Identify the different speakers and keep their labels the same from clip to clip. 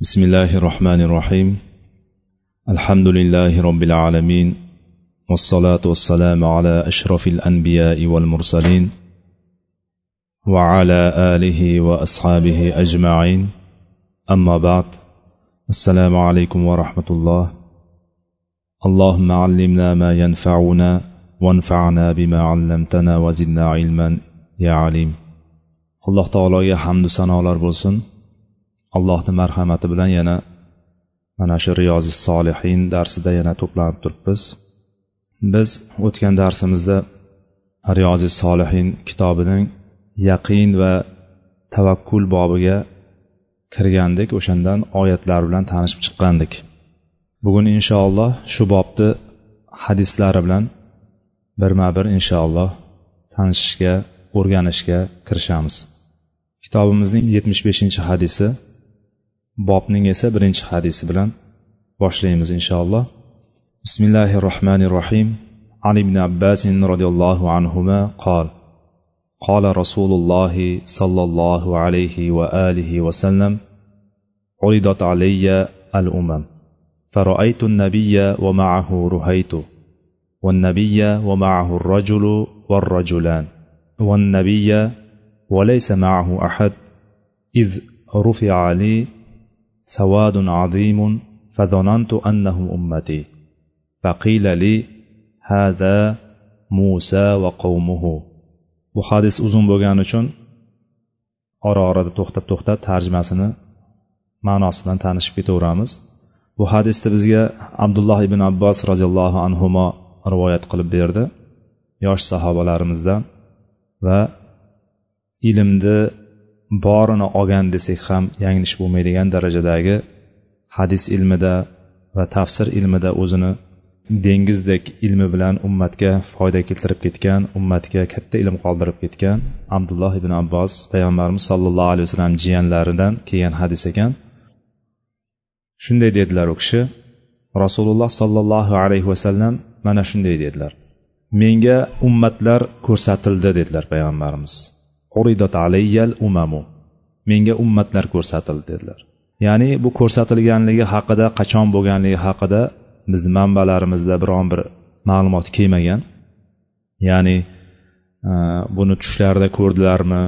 Speaker 1: بسم الله الرحمن الرحيم. الحمد لله رب العالمين والصلاة والسلام على أشرف الأنبياء والمرسلين وعلى آله وأصحابه أجمعين. أما بعد السلام عليكم ورحمة الله. اللهم علمنا ما ينفعنا وانفعنا بما علمتنا وزدنا علما يا عليم. alloh taologa hamdu sanolar bo'lsin allohni marhamati bilan yana mana shu riyozi solihin darsida yana to'planib turibmiz. Biz o'tgan darsimizda riyozi solihin kitobining yaqin va tavakkul bobiga kirgandik o'shandan oyatlar bilan tanishib chiqqandik. Bugun inshaalloh shu bobni hadislari bilan birma bir inshaalloh tanishishga o'rganishga kirishamiz. Kitobimizning yetmish beshinchi hadisi bobning esa birinchi hadisi bilan boshlaymiz inshaalloh. Bismillahi rohmanir rohim عن ابن عباس رضي الله عنهما قال قال رسول الله صلى الله عليه وآله وسلم عرضت علي الأمم فرأيت النبي ومعه رهيت والنبي ومعه الرجل والرجلان والنبي وليس معه أحد إذ رفع لي سواد عظيم فظننت أنهم أمتي فقيل لي هذا موسى وقومه bu hadis uzun bo'lgani uchun ora orada to'xtab to'xtab tarjimasini ma'nosi bilan tanishib ketaveramiz bu hadisni bizga abdulloh ibn abbos roziyallohu anhu rivoyat qilib berdi yosh sahobalarimizdan va ilmni borini olgan desak ham yanglish bo'lmaydigan darajadagi hadis ilmida va tafsir ilmida o'zini dengizdek ilmi bilan ummatga foyda keltirib ketgan ummatga katta ilm qoldirib ketgan abdulloh ibn abbos payg'ambarimiz sollallohu alayhi vasallam jiyanlaridan kelgan hadis ekan. Shunday dedilar u kishi rasululloh sollallohu alayhi vasallam mana shunday dedilar. Menga ummatlar ko'rsatildi dedilar payg'ambarimiz. Uridat alayyal umamu. Menga ummatlar ko'rsatildi dedilar. Ya'ni bu ko'rsatilganligi haqida qachon bo'lganligi haqida bizni manbalarimizda biron bir ma'lumot kelmagan. Ya'ni e, buni tushlarida ko'rdilarmi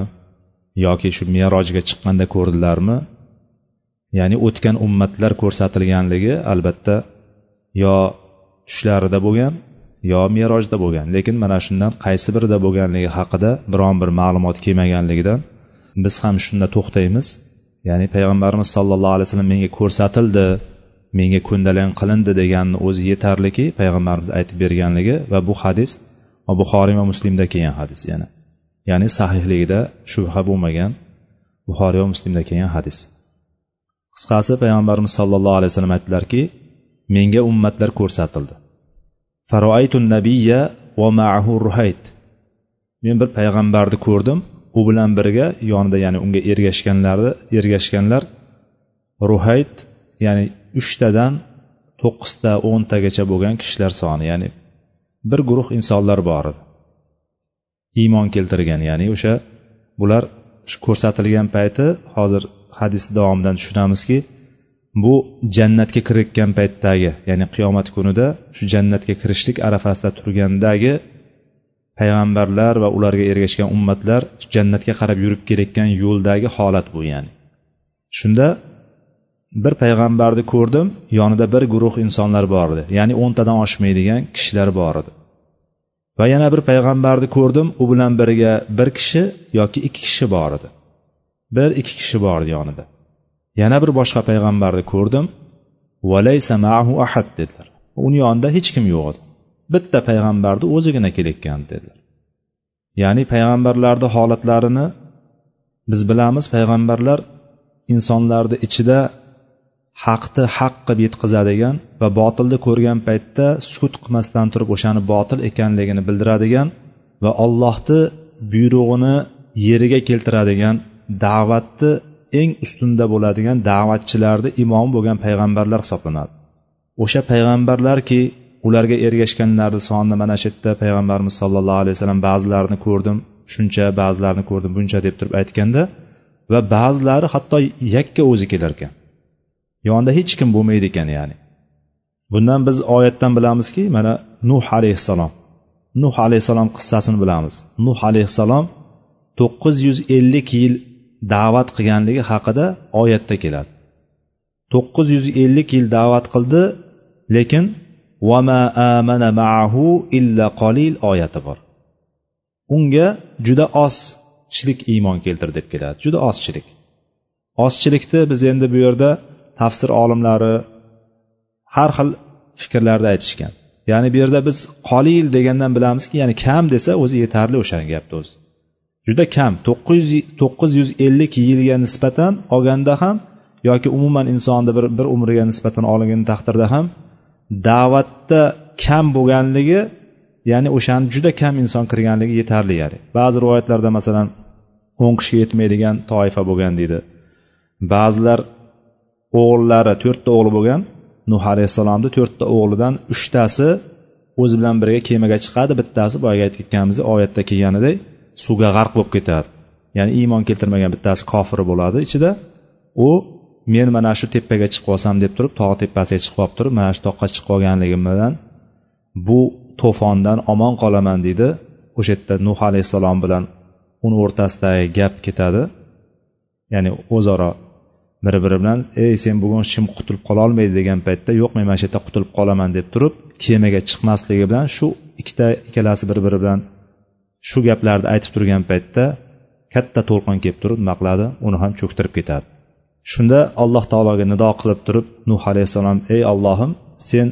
Speaker 1: yoki shu merojga chiqqanda ko'rdilarmi? Ya'ni o'tgan ummatlar ko'rsatilganligi albatta yo tushlarida bo'lgan yo merojda bo'lgan. Lekin mana shundan qaysi birida bo'lganligi haqida biron bir ma'lumot kelmaganligidan biz ham shunda to'xtaymiz. Ya'ni payg'ambarimiz sollallohu alayhi vasallam menga ko'rsatildi menga ko'ndalang qilindi deganni o'zi yetarliki payg'ambarimiz aytib berganligi va bu hadis buxoriy va muslimda kelgan hadis yana. Ya'ni sahihligida shubha bo'lmagan buxoriy va muslimda kelgan hadis. Qisqasi payg'ambarimiz sollallohu alayhi vasallam aytdilarki menga ummatlar ko'rsatildi. Faroaytu nabiyya va ma'ahu ruhayt. Men bir payg'ambarni ko'rdim. U bilan birga yonida ya'ni unga ergashganlarni ergashganlar ruhayt ya'ni uchtadan to'qqizta o'ntagacha bo'lgan kishilar soni ya'ni bir guruh insonlar bor edi. Iymon keltirgan ya'ni o'sha bular ko'rsatilgan payti hozir hadis davomidan tushunamizki bu jannatga kirayotgan paytdagi ya'ni qiyomat kunida shu jannatga kirishlik arafasida turgandagi payg'ambarlar va ularga ergashgan ummatlar jannatga qarab yurib kelayotgan yo'ldagi holat bu ya'ni. Shunda bir payg'ambarni ko'rdim yonida bir guruh insonlar bor edi ya'ni o'ntadan oshmaydigan kishilar bor edi. Va yana bir payg'ambarni ko'rdim u bilan birga bir kishi yoki ikki kishi bor edi. Bir ikki kishi bor edi yonida. Yana bir boshqa payg'ambarni ko'rdim. Valaysa maahu ahad dedilar. Uni yonida hech kim yo'q edi bitta payg'ambarni o'zigina kelayotgan dedilar. Ya'ni payg'ambarlarni holatlarini biz bilamiz. Payg'ambarlar insonlarni ichida haqni haq qilib yetkazadigan va botilni ko'rgan paytda sukut qilmasdan turib o'shani botil ekanligini bildiradigan va ollohni buyrug'ini yeriga keltiradigan da'vatni eng ustunda bo'ladigan da'vatchilarni imomi bo'lgan payg'ambarlar hisoblanadi. O'sha payg'ambarlarki ularga ergashganlarni soni mana shu yerda payg'ambarimiz sollallohu alayhi vasallam ba'zilarini ko'rdim shuncha ba'zilarini ko'rdim buncha deb turib aytganda va ba'zilari hatto yakka o'zi kelar ekan yonida hech kim bo'lmaydi ekan ya'ni. Bundan biz oyatdan bilamizki mana nuh alayhissalom nuh alayhissalom qissasini bilamiz. Nuh alayhissalom to'qqiz yuz ellik yil da'vat qilganligi haqida oyatda keladi. To'qqiz yuz ellik yil da'vat qildi lekin vama amana maahu illa qolil oyati bor. Unga juda ozchilik iymon keltirdi deb keladi. Juda ozchilik ozchilikni biz endi bu yerda tafsir olimlari har xil fikrlarda aytishgan. Ya'ni bu yerda biz qolil degandan bilamizki ya'ni kam desa o'zi yetarli o'sha gapni o'zi. Juda kam to'qqiz yuz ellik yilga nisbatan olganda ham yoki umuman insonni bir bir umriga nisbatan olingan taqdirda ham da'vatda kam bo'lganligi ya'ni o'shani juda kam inson kirganligi yetarli ya'ni. Ba'zi rivoyatlarda masalan o'n kishiga yetmaydigan toifa bo'lgan deydi. Ba'zilar o'g'illari to'rtta o'g'li bo'lgan nuh alayhissalomni to'rtta o'g'lidan uchtasi o'zi bilan birga kemaga chiqadi bittasi boyagi aytib ketganimizdek oyatda kelganidek suvga g'arq bo'lib ketadi ya'ni iymon keltirmagan bittasi kofir bo'ladi. Ichida u men mana shu tepaga chiqib olsam deb turib tog' tepasiga chiqib olib turib mana shu toqqa chiqib olganligim bilan bu to'fondan omon qolaman deydi. O'sha yerda nuh alayhissalom bilan uni o'rtasidagi gap ketadi. Ya'ni o'zaro bir biri bilan ey sen bugun hech kim qutulib qololmaydi degan paytda yo'q men mana shu yerda qutulib qolaman deb turib kemaga chiqmasligi bilan shu ikkita ikkalasi bir biri bilan shu gaplarni aytib turgan paytda katta to'lqin kelib turib nima qiladi uni ham cho'ktirib ketadi shunda alloh taologa nido qilib turib nuh alayhissalom ey ollohim sen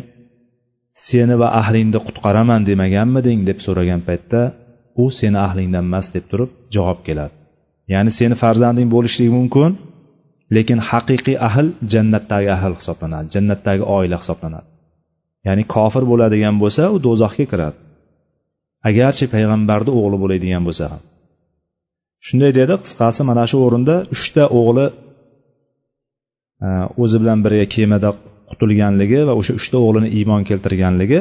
Speaker 1: seni va ahlingni qutqaraman demaganmiding? deb so'ragan paytda u seni ahlingdan emas deb turib javob keladi. Ya'ni seni farzanding bo'lishligi mumkin lekin haqiqiy ahl jannatdagi ahl hisoblanadi jannatdagi oila hisoblanadi. Ya'ni kofir bo'ladigan bo'lsa u do'zaxga kiradi. Agarchi payg'ambarni o'g'li bo'ladigan bo'lsa ham. Shunday dedi qisqasi mana shu o'rinda uchta o'g'li e, o'zi bilan birga kemada qutulganligi va o'sha uchta o'g'lini iymon keltirganligi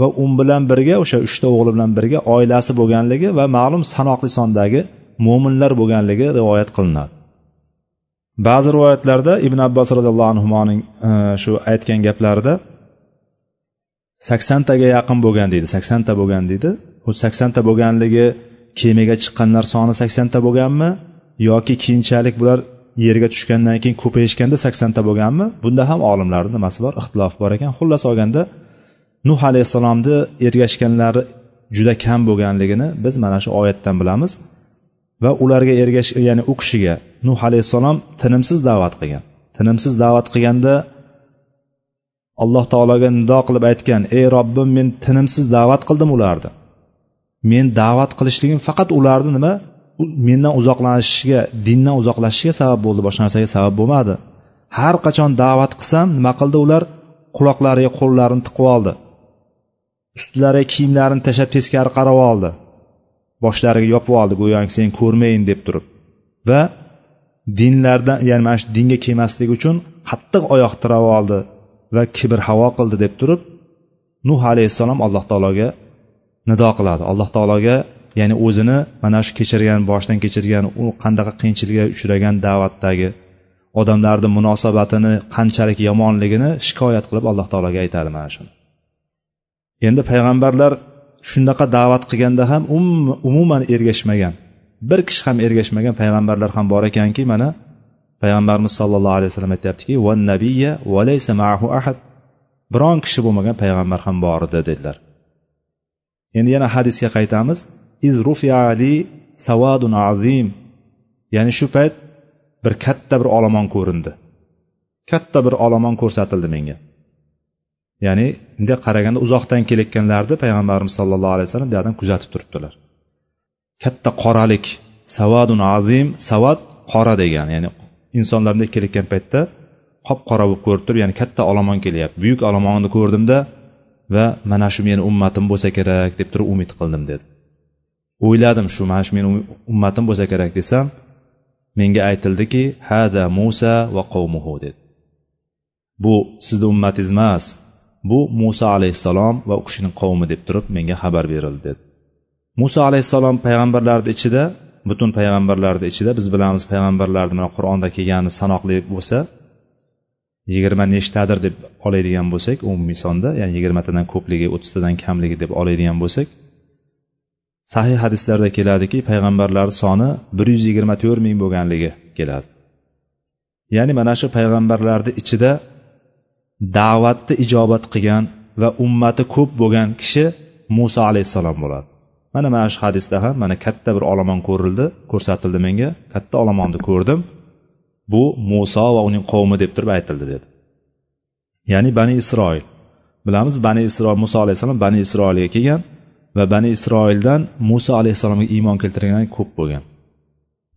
Speaker 1: va u bilan birga o'sha uchta o'g'li bilan birga oilasi bo'lganligi va ma'lum sanoqli sondagi mo'minlar bo'lganligi rivoyat qilinadi ba'zi rivoyatlarda ibn abbos roziyallohu anhuning e, shu aytgan gaplarida saksontaga yaqin bo'lgan deydi saksonta bo'lgan deydi. U saksonta bo'lganligi kemaga chiqqanlar soni saksonta bo'lganmi? Yoki keyinchalik bular yerga tushgandan keyin ko'payishganda saksonta bo'lganmi? Bunda ham olimlarni nimasi bor? Ixtilof bor ekan. Xullas olganda nuh alayhissalomni ergashganlari juda kam bo'lganligini biz mana shu oyatdan bilamiz. Va ularga ergash ya'ni u kishiga nuh alayhissalom tinimsiz da'vat qilgan. Tinimsiz da'vat qilganda alloh taologa nido qilib aytgan ey robbim men tinimsiz da'vat qildim ularni men da'vat qilishligim faqat ularni nima mendan uzoqlanishishiga dindan uzoqlashishiga sabab bo'ldi boshqa narsaga sabab bo'lmadi. Har qachon da'vat qilsam nima qildi ular? Quloqlariga qo'llarini tiqib oldi. Ustilariga kiyimlarini tashlab teskari qarab oldi. Boshlariga yopib oldi go'yoki sen ko'rmayin deb turib. Va dinlardan ya'ni mana shu dinga kelmaslik uchun qattiq oyoq tirab oldi va kibr havo qildi deb turib nuh alayhissalom alloh taologa nido qiladi. Alloh taologa ya'ni o'zini mana shu kechirgan boshdan kechirgan u qandaqa qiyinchilikka uchragan da'vatdagi odamlarni munosabatini qanchalik yomonligini shikoyat qilib alloh taologa aytadi mana shuni. Endi payg'ambarlar shunaqa da'vat qilganda ham um, umuman ergashmagan. Bir kishi ham ergashmagan payg'ambarlar ham bor ekanki mana payg'ambarimiz sollallohu alayhi vasallam aytyaptiki va nabiyya va laysa ma'ahu ahad. Biron kishi bo'lmagan payg'ambar ham bor edi dedilar. Endi yana hadisga qaytamiz. Iz ali savadun azim. Ya'ni shu payt bir katta bir olomon ko'rindi. Katta bir olomon ko'rsatildi menga. Ya'ni bunday qaraganda uzoqdan kelayotganlarni payg'ambarimiz sollallohu alayhi vasallam buyoqdan kuzatib turibdilar. Katta qoralik savadun azim. Savad qora degan ya'ni insonlar bunday kelayotgan paytda qop qora bo'lib ko'rib turib ya'ni katta olomon kelyapti. Buyuk olomonni ko'rdimda va mana shu meni ummatim bo'lsa kerak deb turib umid qildim dedi. O'yladim shu mana shu meni um-, ummatim bo'lsa kerak desam menga aytildiki hada musa va qavmuhu dedi. Bu sizni ummatingiz emas bu muso alayhissalom va u kishining qavmi deb turib menga xabar berildi dedi. Muso alayhissalom payg'ambarlarni ichida butun payg'ambarlarni ichida biz bilamiz payg'ambarlarni mana qur'onda kelgani sanoqli bo'lsa yigirma nechtadir deb oladigan bo'lsak umumiy sonda ya'ni yigirmatadan ko'pligi o'ttiztadan kamligi deb oladigan bo'lsak sahih hadislarda keladiki payg'ambarlar soni bir yuz yigirma to'rt ming bo'lganligi keladi. Ya'ni mana shu payg'ambarlarni ichida da'vatni ijobat qilgan va ummati ko'p bo'lgan kishi muso alayhissalom bo'ladi. Mana mana shu hadisda ham mana katta bir olomon ko'rildi ko'rsatildi menga katta olomonni ko'rdim. Bu muso va uning qavmi deb turib aytildi dedi. Ya'ni bani isroil. Bilamiz bani isroil muso alayhissalom bani isroilga kelgan va bani isroildan muso alayhissalomga iymon keltirganlar ko'p bo'lgan.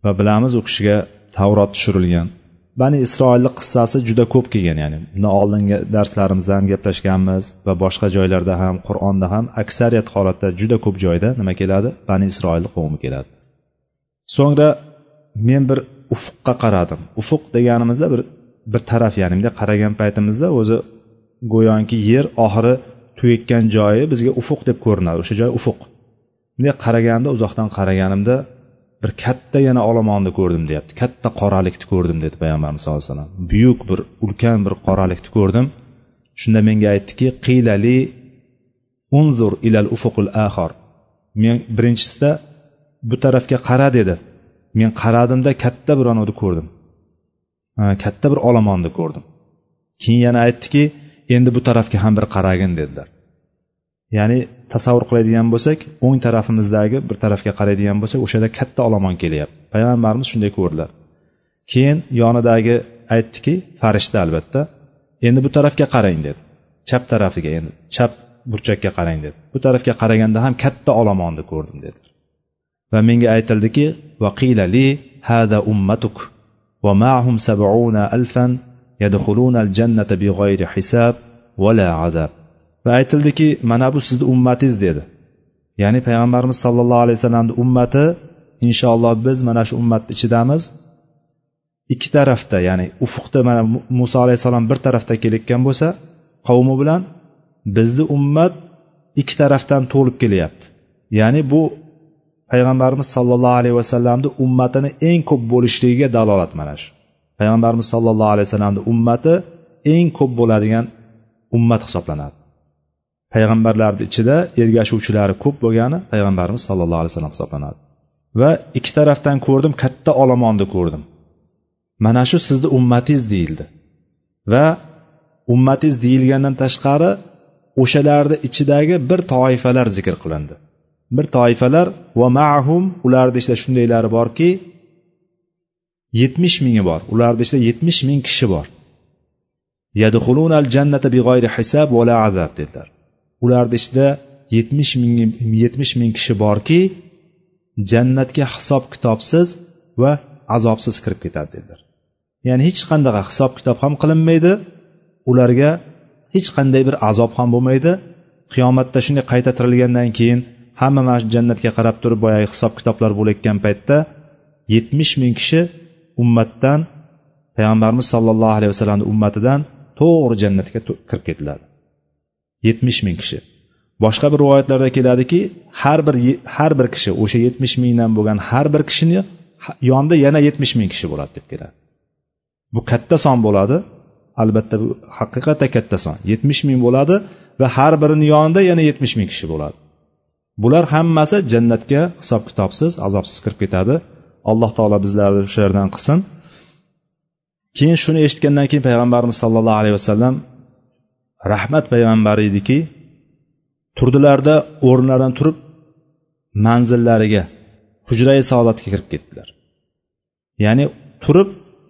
Speaker 1: Va bilamiz u kishiga tavrot tushirilgan. Bani isroilni qissasi juda ko'p kelgan ya'ni bundan oldingi darslarimizda ham gaplashganmiz va boshqa joylarda ham qur'onda ham aksariyat holatda juda ko'p joyda nima keladi? Bani isroilni qavmi keladi. So'ngra men bir ufqqa qaradim. Ufuq deganimizda bir bir taraf ya'ni bunday qaragan paytimizda o'zi go'yoki yer oxiri tugayotgan joyi bizga ufuq deb ko'rinadi. O'sha joy ufuq. Bunday qaraganda uzoqdan qaraganimda bir katta yana olomonni ko'rdim deyapti. Katta qoralikni ko'rdim dedi payg'ambarimiz sallallohu alayhi vasallam. Buyuk bir ulkan bir qoralikni ko'rdim. Shunda menga aytdiki qiylali unzur ilal ufuqul axor men birinchisida bu tarafga qara dedi. Men qaradimda katta bir anavni ko'rdim. Katta bir olomonni ko'rdim. Keyin yana aytdiki endi bu tarafga ham bir qaragin dedilar. Ya'ni tasavvur qiladigan bo'lsak o'ng tarafimizdagi bir tarafga qaraydigan bo'lsak o'sha yerda katta olomon kelyapti. Payg'ambarimiz shunday ko'rdilar. Keyin yonidagi aytdiki farishta albatta endi bu tarafga qarang dedi. Chap tarafiga endi chap burchakka qarang dedi. Bu tarafga qaraganda ham katta olomonni ko'rdim dedi va menga aytildiki vaqilali hada ummatuk va ma'hum sab'una alfan yadkhuluna al-jannata bighayri hisab la azab va aytildiki mana bu sizni ummatingiz dedi. Ya'ni payg'ambarimiz sollallohu alayhi vasallamni ummati inshaalloh biz mana shu ummatni ichidamiz. Ikki tarafda ya'ni ufuqda mana muso alayhissalom bir tarafda kelayotgan bo'lsa qavmi bilan bizni ummat ikki tarafdan to'lib kelyapti. Ya'ni bu payg'ambarimiz sollallohu alayhi vasallamni ummatini eng ko'p bo'lishligiga dalolat mana shu. Payg'ambarimiz sollallohu alayhi vasallamni ummati eng ko'p bo'ladigan ummat hisoblanadi. Payg'ambarlarni ichida ergashuvchilari ko'p bo'lgani payg'ambarimiz sollallohu alayhi vasallam hisoblanadi. Va ikki tarafdan ko'rdim katta olomonni ko'rdim. Mana shu sizni ummatingiz deyildi. Va ummatingiz deyilgandan tashqari o'shalarni ichidagi bir toifalar zikr qilindi. Bir toifalar va mahum ularni ichida shundaylari borki yetmish mingi bor. Ularni ichida yetmish ming kishi bor. Jannata hisab va la azab dedilar. Ularni ichida yetmish ming yetmish ming kishi borki jannatga hisob kitobsiz va azobsiz kirib ketadi dedilar. Ya'ni hech qanday hisob kitob ham qilinmaydi. Ularga hech qanday bir azob ham bo'lmaydi. Qiyomatda shunday qayta tirilgandan keyin hamma mana shu jannatga qarab turib boyagi hisob kitoblar bo'layotgan paytda yetmish ming kishi ummatdan payg'ambarimiz sollallohu alayhi vasallamni ummatidan to'g'ri jannatga kirib ketiladi yetmish ming kishi. Boshqa bir rivoyatlarda keladiki har bir har bir kishi o'sha yetmish mingdan bo'lgan har bir kishini yonida yana yetmish ming kishi bo'ladi deb keladi. Bu katta son bo'ladi. Albatta bu haqiqatda katta son. Yetmish ming bo'ladi va har birini yonida yana yetmish ming kishi bo'ladi. Bular hammasi jannatga hisob kitobsiz azobsiz kirib ketadi. Alloh taolo bizlarni shulardan qilsin. Keyin shuni eshitgandan keyin payg'ambarimiz sollallohu alayhi vasallam rahmat payg'ambari ediki turdilarda o'rnlaridan turib manzillariga hujrai saodatga kirib ketdilar. Ya'ni turib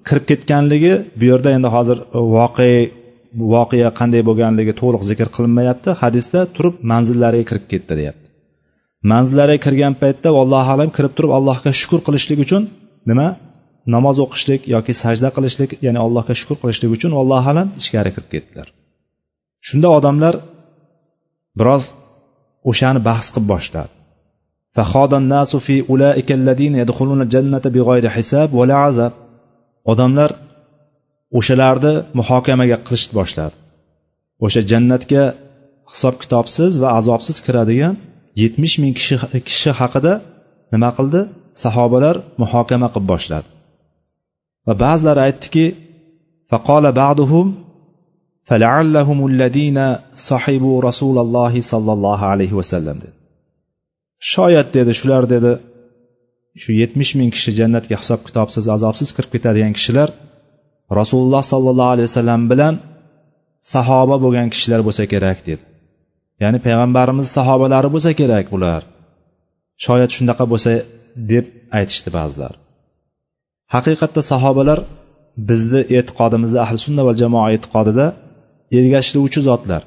Speaker 1: kirib ketganligi bu yerda endi hozir e, voqea voqea qanday bo'lganligi to'liq zikr qilinmayapti. Hadisda turib manzillariga kirib ketdi deyapti. Manzillariga kirgan paytda allohu alam kirib turib allohga shukur qilishlik uchun nima? Namoz o'qishlik yoki sajda qilishlik ya'ni allohga shukur qilishlik uchun allohu alam ichkari kirib ketdilar. Shunda odamlar biroz o'shani bahs qilib boshladi. Odamlar o'shalarni muhokamaga qilishni boshladi. O'sha jannatga hisob kitobsiz va azobsiz kiradigan yetmish ming kishi kishi haqida nima qildi sahobalar muhokama qilib boshladi va ba'zilari aytdiki faqola ba'duhum فلعلهم الذين صحبوا رسول الله صلى الله عليه وسلم dedi shoyat dedi shular dedi shu yetmish ming kishi jannatga hisob kitobsiz azobsiz kirib ketadigan kishilar rasululloh sollallohu alayhi vasallam bilan sahoba bo'lgan kishilar bo'lsa kerak dedi Ya'ni payg'ambarimiz sahobalari bo'lsa kerak bular. Shoyat shunaqa bo'lsa deb aytishdi ba'zilar. Haqiqatda sahobalar bizni e'tiqodimizda ahli sunna va jamoa e'tiqodida ergashiluvchi zotlar.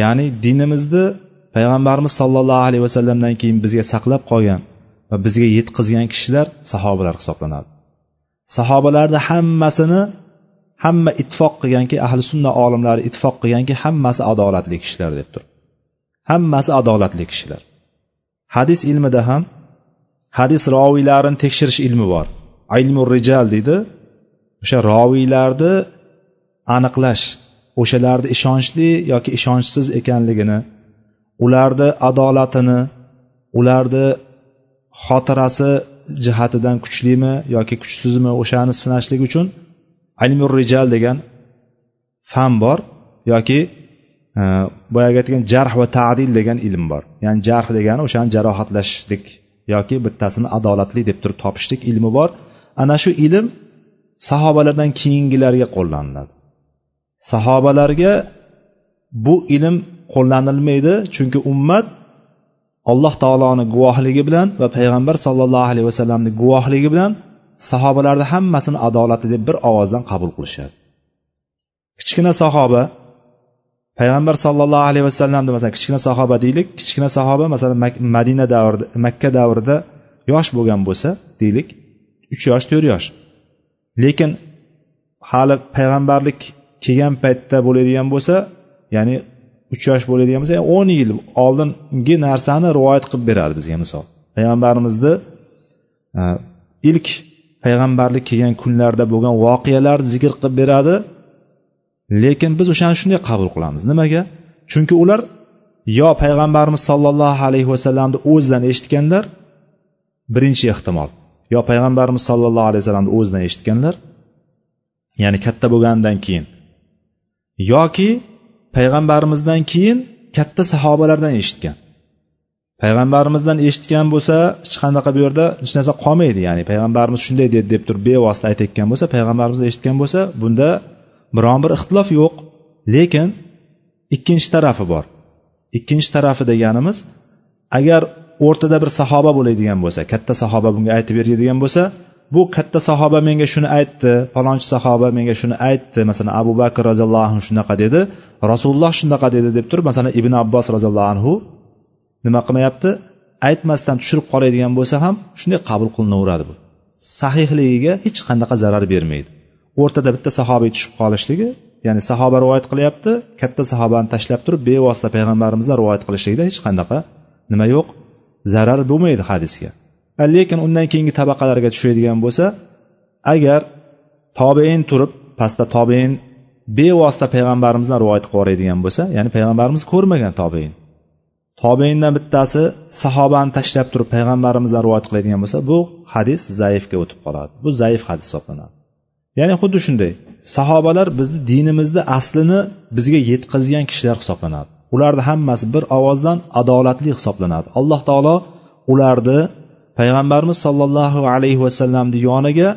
Speaker 1: Ya'ni dinimizni payg'ambarimiz sollallohu alayhi vasallamdan keyin bizga saqlab qolgan va bizga yetkazgan kishilar sahobalar hisoblanadi. Sahobalarni hammasini hamma ittifoq qilganki ahli sunna olimlari ittifoq qilganki hammasi adolatli kishilar deb turib hammasi adolatli kishilar. Hadis ilmida ham hadis roviylarini tekshirish ilmi bor. Ilmu rijal deydi. O'sha roviylarni aniqlash o'shalarni ishonchli yoki ishonchsiz ekanligini ularni adolatini ularni xotirasi jihatidan kuchlimi yoki kuchsizmi o'shani sinashlik uchun ilmu rijal degan fan bor yoki boyagi aytgan jarh va tadil degan ilm bor. Ya'ni jarh degani o'shani jarohatlashlik yoki bittasini adolatli deb turib topishlik ilmi bor. Ana shu ilm sahobalardan keyingilarga qo'llaniladi. Sahobalarga bu ilm qo'llanilmaydi chunki ummat alloh taoloni guvohligi bilan va payg'ambar sollallohu alayhi vasallamni guvohligi bilan sahobalarni hammasini adolatli deb bir ovozdan qabul qilishadi. Kichkina sahoba payg'ambar sollallohu alayhi vasallamni masalan kichkina sahoba deylik. Kichkina sahoba masalan madina davrida makka davrida yosh bo'lgan bo'lsa deylik uch yosh to'rt yosh. Lekin hali payg'ambarlik kelgan paytda bo'ladigan bo'lsa ya'ni uch yosh bo'ladigan bo'lsa o'n yil oldingi narsani rivoyat qilib beradi bizga misol. Payg'ambarimizni e, ilk payg'ambarlik kelgan kunlarda bo'lgan voqealarni zikr qilib beradi. Lekin biz o'shani shunday qabul qilamiz. Nimaga? Chunki ular yo payg'ambarimiz sollallohu alayhi vasallamni o'zidan eshitganlar birinchi ehtimol. Yo payg'ambarimiz sollallohu alayhi vasallamni o'zidan eshitganlar ya'ni katta bo'lganidan keyin. Yoki payg'ambarimizdan keyin katta sahobalardan eshitgan. Payg'ambarimizdan eshitgan bo'lsa hech qanaqa bu yerda hech narsa qolmaydi. Ya'ni payg'ambarimiz shunday dedi deb turib bevosita aytayotgan bo'lsa payg'ambarimizdan eshitgan bo'lsa bunda biron bir ixtilof yo'q lekin ikkinchi tarafi bor. Ikkinchi tarafi deganimiz agar o'rtada bir sahoba bo'ladigan bo'lsa katta sahoba bunga aytib beradigan bo'lsa bu katta sahoba menga shuni aytdi falonchi sahoba menga shuni aytdi masalan abu bakr roziyallohu anhu shunaqa dedi rasululloh shunaqa dedi deb turib masalan ibn abbos roziyallohu anhu nima qilmayapti? Aytmasdan tushirib qoladigan bo'lsa ham shunday qabul qilinaveradi bu. Sahihligiga hech qanaqa zarar bermaydi. O'rtada bitta sahobiy tushib qolishligi ya'ni sahoba rivoyat qilyapti katta sahobani tashlab turib bevosita payg'ambarimizdan rivoyat qilishlikda hech qanaqa nima yo'q zarar bo'lmaydi hadisga. Lekin undan keyingi tabaqalarga tushadigan bo'lsa agar tobein turib pastda tobein bevosita payg'ambarimizdan rivoyat qilib yuboradigan bo'lsa ya'ni payg'ambarimiz ko'rmagan tobein tobeindan bittasi sahobani tashlab turib payg'ambarimizdan rivoyat qiladigan bo'lsa bu hadis zaifga o'tib qoladi bu zaif hadis hisoblanadi. Ya'ni xuddi shunday. Sahobalar bizni dinimizni aslini bizga yetkazgan kishilar hisoblanadi. Ularni hammasi bir ovozdan adolatli hisoblanadi. Alloh taolo ularni payg'ambarimiz sollallohu alayhi vasallamni yoniga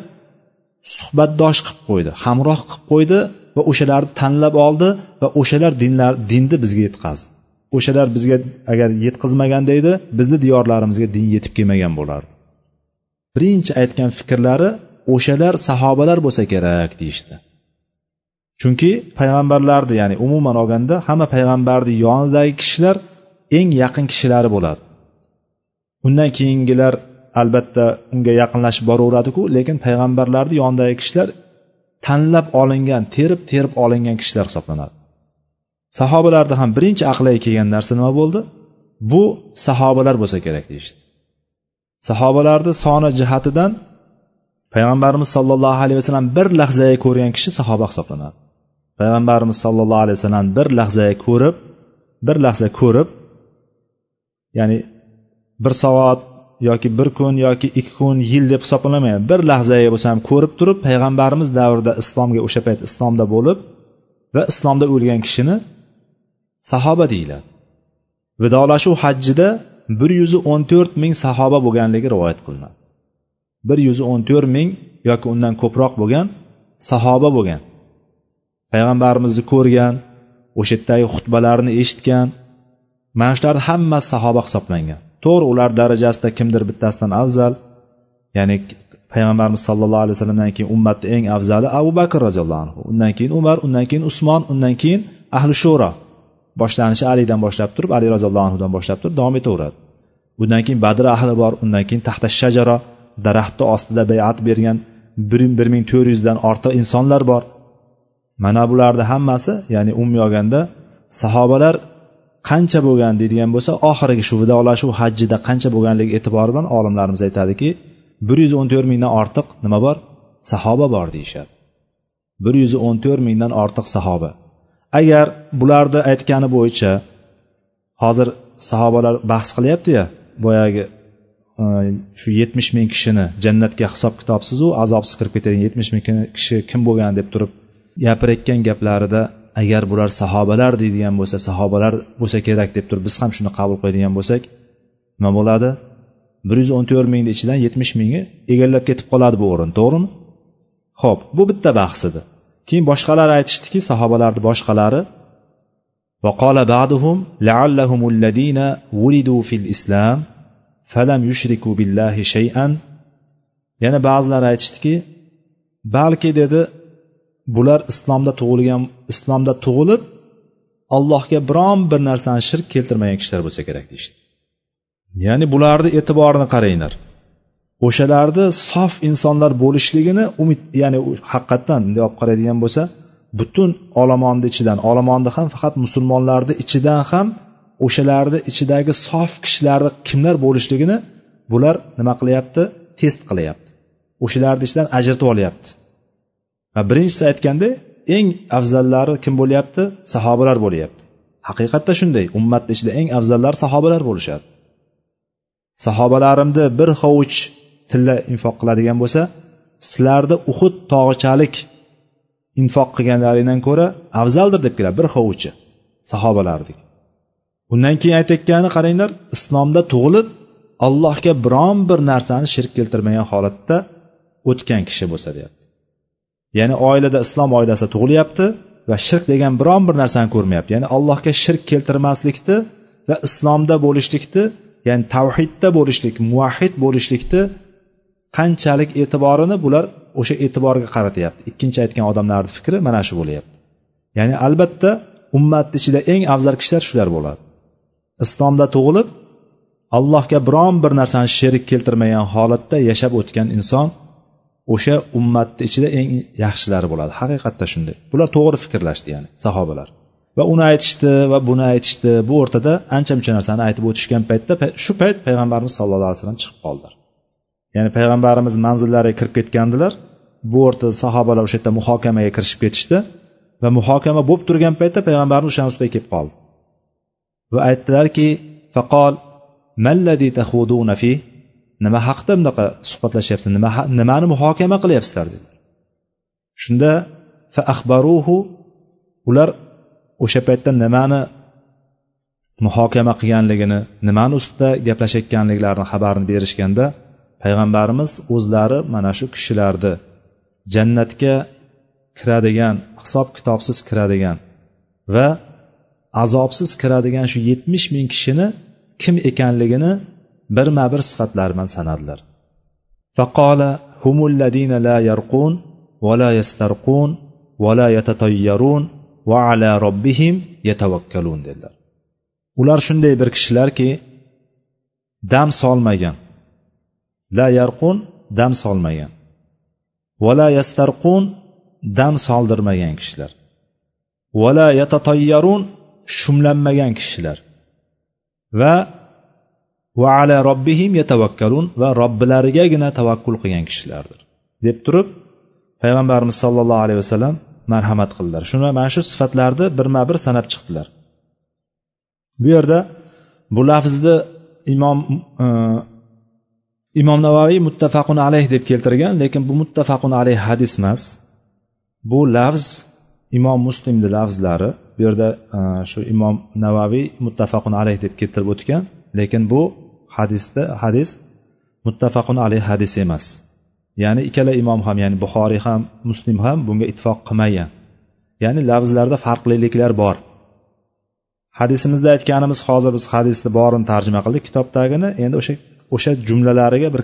Speaker 1: suhbatdosh qilib qo'ydi hamroh qilib qo'ydi va o'shalarni tanlab oldi va o'shalar dinlar dinni bizga yetkazdi. O'shalar bizga agar yetkazmaganda edi bizni diyorlarimizga din yetib kelmagan bo'lardi. Birinchi aytgan fikrlari o'shalar sahobalar bo'lsa kerak deyishdi. Chunki payg'ambarlarni ya'ni umuman olganda hamma payg'ambarni yonidagi kishilar eng yaqin kishilari bo'ladi. Undan keyingilar albatta unga yaqinlashib boraveradiku lekin payg'ambarlarni yonidagi kishilar tanlab olingan terib terib olingan kishilar hisoblanadi. Sahobalarda ham birinchi aqliga kelgan narsa nima bo'ldi? Bu sahobalar bo'lsa kerak deyishdi. Sahobalarni soni jihatidan payg'ambarimiz sollallohu alayhi vasallam bir lahzaga ko'rgan kishi sahoba hisoblanadi. Payg'ambarimiz sollallohu alayhi vasallam bir lahzaga ko'rib bir lahza ko'rib ya'ni bir soat yoki bir kun yoki ikki kun yil deb hisoblanmaydi. Bir lahzaga bo'lsa ham ko'rib turib payg'ambarimiz davrida islomga o'sha payt islomda bo'lib va islomda o'lgan kishini sahoba deyiladi. Vidolashuv hajjida bir yuz o'n to'rt ming sahoba bo'lganligi rivoyat qilinadi. Bir yuz o'n to'rt ming yoki undan ko'proq bo'lgan sahoba bo'lgan. Payg'ambarimizni ko'rgan o'sha yerdagi xutbalarini eshitgan mana shularni hammasi sahoba hisoblangan. To'g'ri ular darajasida kimdir bittasidan afzal ya'ni payg'ambarimiz sallallohu alayhi vasallamdan keyin ummatni eng afzali abu bakr roziyallohu anhu undan keyin umar undan keyin usmon undan keyin ahli sho'ro boshlanishi alidan boshlab turib ali roziyallohu anhudan boshlab turib davom etaveradi. Undan keyin badr ahli bor undan keyin taxta shajara daraxtni ostida bayat bergan bir ming to'rt yuzdan ortiq insonlar bor. Mana bularni hammasi ya'ni umumiy olganda sahobalar qancha bo'lgan deydigan bo'lsa oxirgi shu vidolashuv hajjida qancha bo'lganligi e'tibori bilan olimlarimiz aytadiki bir yuz o'n to'rt mingdan ortiq nima bor? Sahoba bor deyishadi. bir yuz o'n to'rt mingdan ortiq sahoba. Agar bularni aytgani bo'yicha hozir sahobalar bahs qilyaptiya boyagi shu yetmish ming kishini jannatga hisob kitobsizu azobsiz kirib ketadigan yetmish ming kishi kim bo'lgan deb turib gapirayotgan gaplarida agar bular sahobalar deydigan bo'lsa sahobalar bo'lsa kerak deb turib biz ham shuni qabul qiladigan bo'lsak nima bo'ladi bir yuz o'n to'rt mingni ichidan yetmish mingi egallab ketib qoladi bu o'rin to'g'rimi ho'p bu bitta bahs edi keyin boshqalar aytishdiki sahobalarni boshqalari وقال بعضهم لعلهم الذين ولدوا في الإسلام falam yushriku billahi shayan yana ba'zilar aytishdiki balki dedi bular islomda tug'ilgan islomda tug'ilib allohga biron bir narsani shirk keltirmagan kishilar bo'lsa kerak deyishdi. Ya'ni bularni e'tiborini qaranglar. O'shalarni sof insonlar bo'lishligini umid ya'ni haqiqatdan bunday olib qaraydigan bo'lsa butun olomonni ichidan olomonni ham faqat musulmonlarni ichidan ham o'shalarni ichidagi sof kishilarni kimlar bo'lishligini bular nima qilyapti? Test qilyapti. O'shalarni ichidan ajratib olyapti. Va birinchisi aytganda eng afzallari kim bo'lyapti? Sahobalar bo'lyapti. Haqiqatda shunday ummatni ichida eng afzallar sahobalar bo'lishadi. Sahobalarimni bir hovuch tilla infoq qiladigan bo'lsa sizlarni uhud tog'ichalik infoq qilganlaringdan ko'ra afzaldir deb keladi bir hovuchi sahobalardik undan keyin aytayotgani qaranglar islomda tug'ilib allohga biron bir narsani shirk keltirmagan holatda o'tgan kishi bo'lsa deyapti. Ya'ni oilada islom oilasida tug'ilyapti va shirk degan biron bir narsani ko'rmayapti. Ya'ni allohga shirk keltirmaslikni va islomda bo'lishlikni ya'ni tavhidda bo'lishlik muvahhid bo'lishlikni qanchalik e'tiborini bular o'sha e'tiborga qaratyapti. Ikkinchi aytgan odamlarni fikri mana shu bo'lyapti. Ya'ni albatta ummatni ichida eng afzal kishilar shular bo'ladi. Islomda tug'ilib allohga biron bir narsani sherik keltirmagan holatda yashab o'tgan inson o'sha ummatni ichida eng yaxshilari bo'ladi. Haqiqatda shunday. Bular to'g'ri fikrlashdi ya'ni sahobalar. Va uni aytishdi va buni aytishdi. Bu o'rtada ancha muncha narsani aytib o'tishgan paytda shu payt payg'ambarimiz sallallohu alayhi vasallam chiqib qoldilar ya'ni payg'ambarimiz manzillariga kirib ketgandilar. Bu o'rtada sahobalar o'sha yerda muhokamaga kirishib ketishdi. Va muhokama bo'lib turgan paytda payg'ambarimiz o'shani ustiga kelib qoldi. Va aytdilarki faqol nima haqida bunaqa suhbatlashyapsiz? Nima nimani muhokama qilyapsizlar? dedi. Shunda fa axbaruhu ular o'sha paytda nimani muhokama qilganligini nimani ustida gaplashayotganliklarini xabarini berishganda payg'ambarimiz o'zlari mana shu kishilarni jannatga kiradigan hisob kitobsiz kiradigan va azobsiz kiradigan shu yetmish ming kishini kim ekanligini birma bir sifatlari bilan sanadilar. Faqola humulladina la yarqun va la yastarqun va la yatatayyarun va ala robbihim yatavakkalun dedilar. Ular shunday bir kishilarki dam solmagan. La yarqun dam solmagan. Va la yastarqun dam soldirmagan kishilar. Va la yatatayyarun shumlanmagan kishilar. Va va ala robbihim yatavakkalun va robbilarigagina tavakkul qilgan kishilardir. Deb turib payg'ambarimiz sollallohu alayhi vasallam marhamat qildilar. Shuni mana shu sifatlarni birma bir sanab chiqdilar. Bu yerda bu lafzni imom e, imom navoiy muttafaqun alayh deb keltirgan lekin bu muttafaqun alayh hadis emas. Bu lafz imom muslimni lafzlari bu yerda e, shu imom navaviy muttafaqun alayh deb keltirib o'tgan. Lekin bu hadisda hadis muttafaqun alayh hadis emas. Ya'ni ikkala imom ham ya'ni buxoriy ham muslim ham bunga ittifoq qilmagan. Ya'ni lafzlarda farqliliklar bor. Hadisimizda aytganimiz hozir biz hadisni borini tarjima qildik kitobdagini. Endi o'sha o'sha jumlalariga bir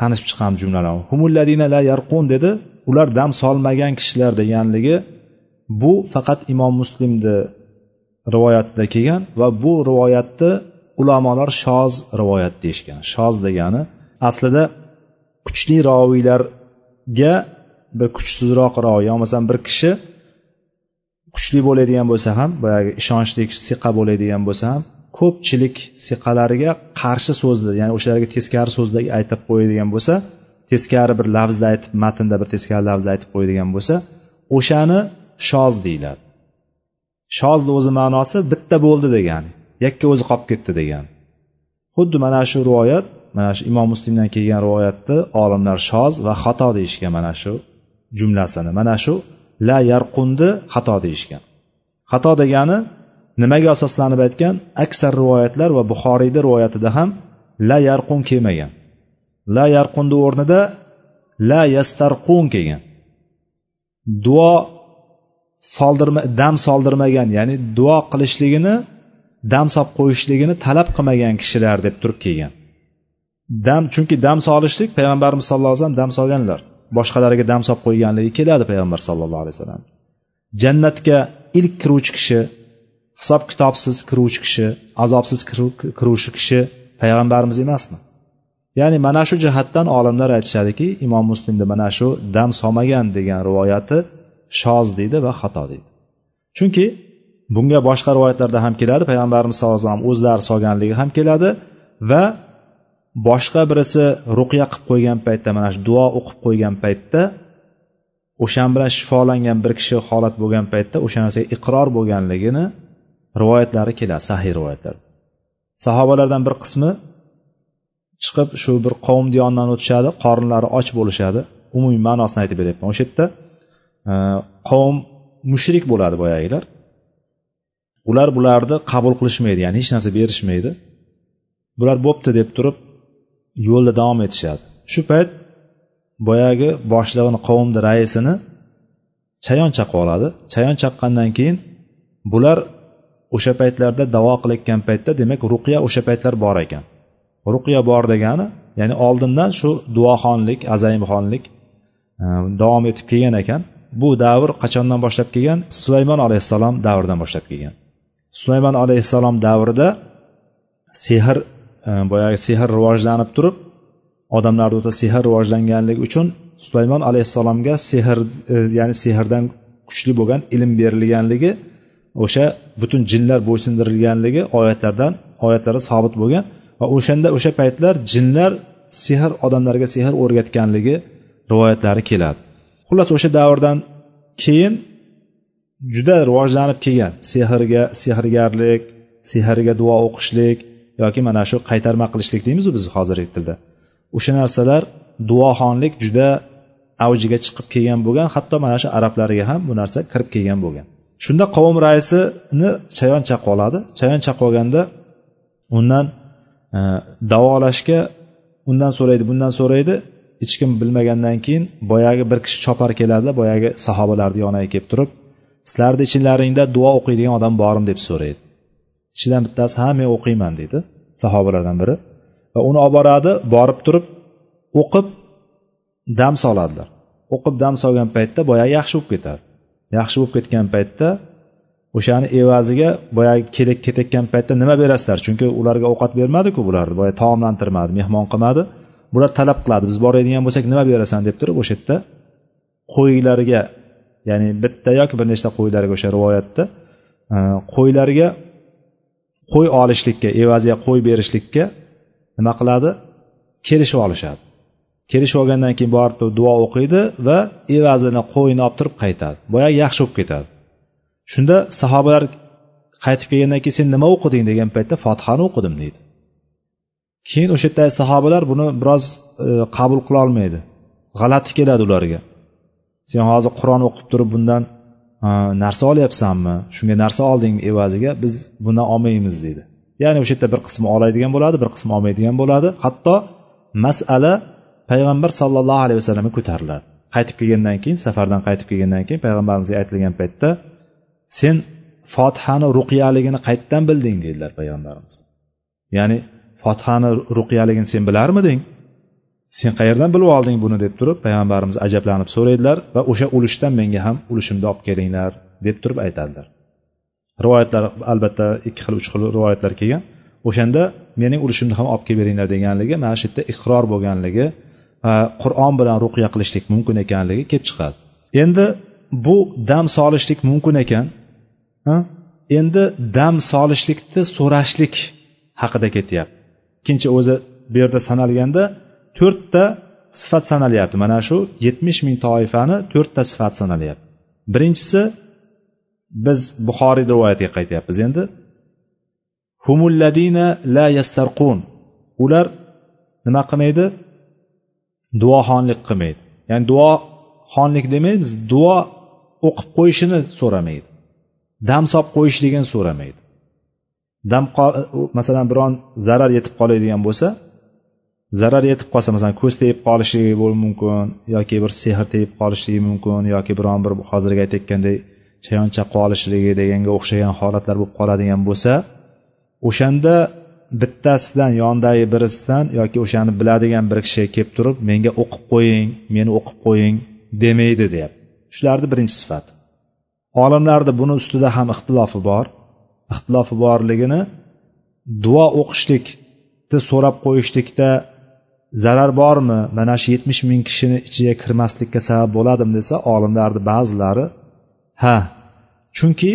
Speaker 1: tanishib chiqamiz jumlalarni. Humulladina la yarqun dedi. Ular dam solmagan kishilar deganligi bu faqat imom muslimni rivoyatida kelgan va bu rivoyatni ulamolar shoz rivoyat deyishgan. Shoz degani aslida kuchli roviylarga bir kuchsizroq roviy bo'lmasam bir kishi kuchli bo'ladigan bo'lsa ham boyagi ishonchli siqa bo'ladigan bo'lsa ham ko'pchilik siqalariga qarshi so'zni ya'ni o'shalarga teskari so'zni aytib qo'yadigan bo'lsa teskari bir lafzni aytib matnda bir teskari lafzni aytib qo'yadigan bo'lsa o'shani shoz deyiladi. Shozni o'zi ma'nosi bitta bo'ldi degani yakka o'zi qolib ketdi degani xuddi mana shu rivoyat mana shu imom muslimdan kelgan rivoyatni olimlar shoz va xato deyishgan mana shu jumlasini mana shu la yarqunni xato deyishgan. Xato degani nimaga asoslanib aytgan? Aksar rivoyatlar va buxoriyni rivoyatida ham la yarqun kelmagan. La yarqunni o'rnida la yastarqun kelgan. Duo soldirma dam soldirmagan ya'ni duo qilishligini dam solib qo'yishligini talab qilmagan kishilar deb turib kelgan. Dam chunki dam solishlik payg'ambarimiz sallallohu alayhi vasallam dam solganlar. Boshqalariga dam solib qo'yganligi keladi payg'ambar sallallohu alayhi vasallam. Jannatga ilk kiruvchi kishi hisob kitobsiz kiruvchi kishi azobsiz kiruvchi kishi payg'ambarimiz emasmi? Ya'ni mana shu jihatdan olimlar aytishadiki imom muslimni mana shu dam solmagan degan rivoyati shoz deydi va xato deydi. Chunki bunga boshqa rivoyatlarda ham keladi payg'ambarimiz sallallohu alayhi vasallam o'zlari solganligi ham keladi va boshqa birisi ruqya qilib qo'ygan paytda mana shu duo o'qib qo'ygan paytda o'shan bilan shifolangan bir kishi holat bo'lgan paytda o'sha narsaga iqror bo'lganligini rivoyatlari keladi sahiy rivoyatlar. Sahobalardan bir qismi chiqib shu bir qavmni yonidan o'tishadi qornlari och bo'lishadi. Umumiy ma'nosini aytib beryapman o'sha yerda. Qavm mushrik bo'ladi boyagilar. Ular bularni qabul qilishmaydi ya'ni hech narsa berishmaydi. Bular bo'pti deb turib yo'lda davom etishadi. Shu payt boyagi boshlig'ini qavmni raisini chayon chaqib oladi. Chayon chaqqandan keyin bular o'sha paytlarda davo qilayotgan paytda demak ruqiya o'sha paytlar bor ekan. Ruqiya bor degani ya'ni oldindan shu duoxonlik azaymxonlik e, davom etib kelgan ekan. Bu davr qachondan boshlab kelgan? Sulaymon alayhissalom davridan boshlab kelgan. Sulaymon alayhissalom davrida sehr e, boyagi sehr rivojlanib turib odamlarni o'ta sehr rivojlanganligi uchun sulaymon alayhissalomga sehr e, ya'ni sehrdan kuchli bo'lgan ilm berilganligi o'sha butun jinlar bo'ysundirilganligi oyatlardan oyatlarda sobit bo'lgan va o'shanda o'sha paytlar jinlar sehr odamlarga sehr o'rgatganligi rivoyatlari keladi. Xullas o'sha davrdan keyin juda rivojlanib kelgan. Sehrga sehrgarlik sehrga duo o'qishlik yoki mana shu qaytarma qilishlik deymizu biz hozirgi tilda. O'sha narsalar duoxonlik juda avjiga chiqib kelgan bo'lgan hatto mana shu arablarga ham bu narsa kirib kelgan bo'lgan. Shunda qavm raisini chayon chaqib oladi. Chayon chaqib olganda undan e, davolashga undan so'raydi bundan so'raydi. Hech kim bilmagandan keyin boyagi bir kishi chopar keladi boyagi sahobalarni yoniga kelib turib sizlarni ichinglaringda duo o'qiydigan odam bormi deb so'raydi. Ichidan bittasi ha men o'qiyman deydi sahobalardan biri va uni olib boradi borib turib o'qib dam soladilar. O'qib dam solgan paytda boyagi yaxshi bo'lib ketadi yaxshi bo'lib ketgan paytda o'shani evaziga boyagi kelib ketayotgan paytda nima berasizlar? Chunki ularga ovqat bermadiku bular boya taomlantirmadi mehmon qilmadi. Bular talab qiladi. Biz boradigan bo'lsak nima berasan deb turib o'sha yerda qo'ylariga ya'ni bitta yoki bir nechta qo'ylarga o'sha rivoyatda e, qo'ylarga qo'y olishlikka evaziga qo'y berishlikka nima qiladi? Kelishib olishadi. Kelishib olgandan keyin borib duo o'qiydi va evazini qo'yini olib turib qaytadi. Boyagi yaxshi bo'lib ketadi. Shunda sahobalar qaytib kelgandan keyin sen nima o'qiding degan paytda fotihani o'qidim deydi. Keyin o'sha yerdagi sahobalar buni biroz e, qabul qila olmaydi. G'alati keladi ularga. Sen hozir qur'on o'qib turib bundan
Speaker 2: narsa olyapsanmi? Shunga narsa oldingmi evaziga biz buni olmaymiz deydi. Ya'ni o'sha yerda bir qismi oladigan bo'ladi bir qismi olmaydigan bo'ladi. Hatto masala payg'ambar sollallohu alayhi vasallamga ko'tariladi. Qaytib kelgandan keyin safardan qaytib kelgandan keyin payg'ambarimizga aytilgan paytda sen fotihani ruqiyaligini qayerdan bilding? dedilar payg'ambarimiz. Ya'ni fotihani ruqiyaligini sen bilarmiding? Sen qayerdan bilib olding buni deb turib payg'ambarimiz ajablanib so'raydilar va o'sha ulushdan menga ham ulushimni olib kelinglar deb turib aytadilar. Rivoyatlar albatta ikki xil uch xil rivoyatlar kelgan. O'shanda mening ulushimni ham olib kelib beringlar deganligi mana shu yerda iqror bo'lganligi qur'on bilan ruqya qilishlik mumkin ekanligi kelib chiqadi. Endi bu dam solishlik mumkin ekan endi dam solishlikni so'rashlik haqida ketyapti. Ikkinchi o'zi bu yerda sanalganda to'rtta sifat sanalyapti mana shu yetmish ming toifani to'rtta sifat sanalyapti birinchisi biz buxoriy rivoyatiga qaytyapmiz. Endi humulladina la yastarqun. Ular nima qilmaydi? Duoxonlik qilmaydi. Ya'ni duoxonlik demaymiz duo o'qib qo'yishini so'ramaydi. Dam solib qo'yishligini so'ramaydi. Dam e, masalan biron zarar yetib qoladigan bo'lsa zarar yetib qolsa masalan ko'z tegib qolishligi bo'lishi mumkin yoki bir sehr tegib qolishligi mumkin yoki biron bir hozirgi aytayotganday chayon chaqib olishligi deganga o'xshagan holatlar bo'lib qoladigan bo'lsa o'shanda bittasidan yonidagi birisidan yoki o'shani biladigan bir kishi kelib turib menga o'qib qo'ying meni o'qib qo'ying demaydi deyapti. Shularni birinchi sifati. Olimlarni buni ustida ham ixtilofi bor. Ixtilofi borligini duo o'qishlikni so'rab qo'yishlikda zarar bormi? Mana shu yetmish ming kishini ichiga kirmaslikka sabab bo'ladimi desa olimlarni ba'zilari ha chunki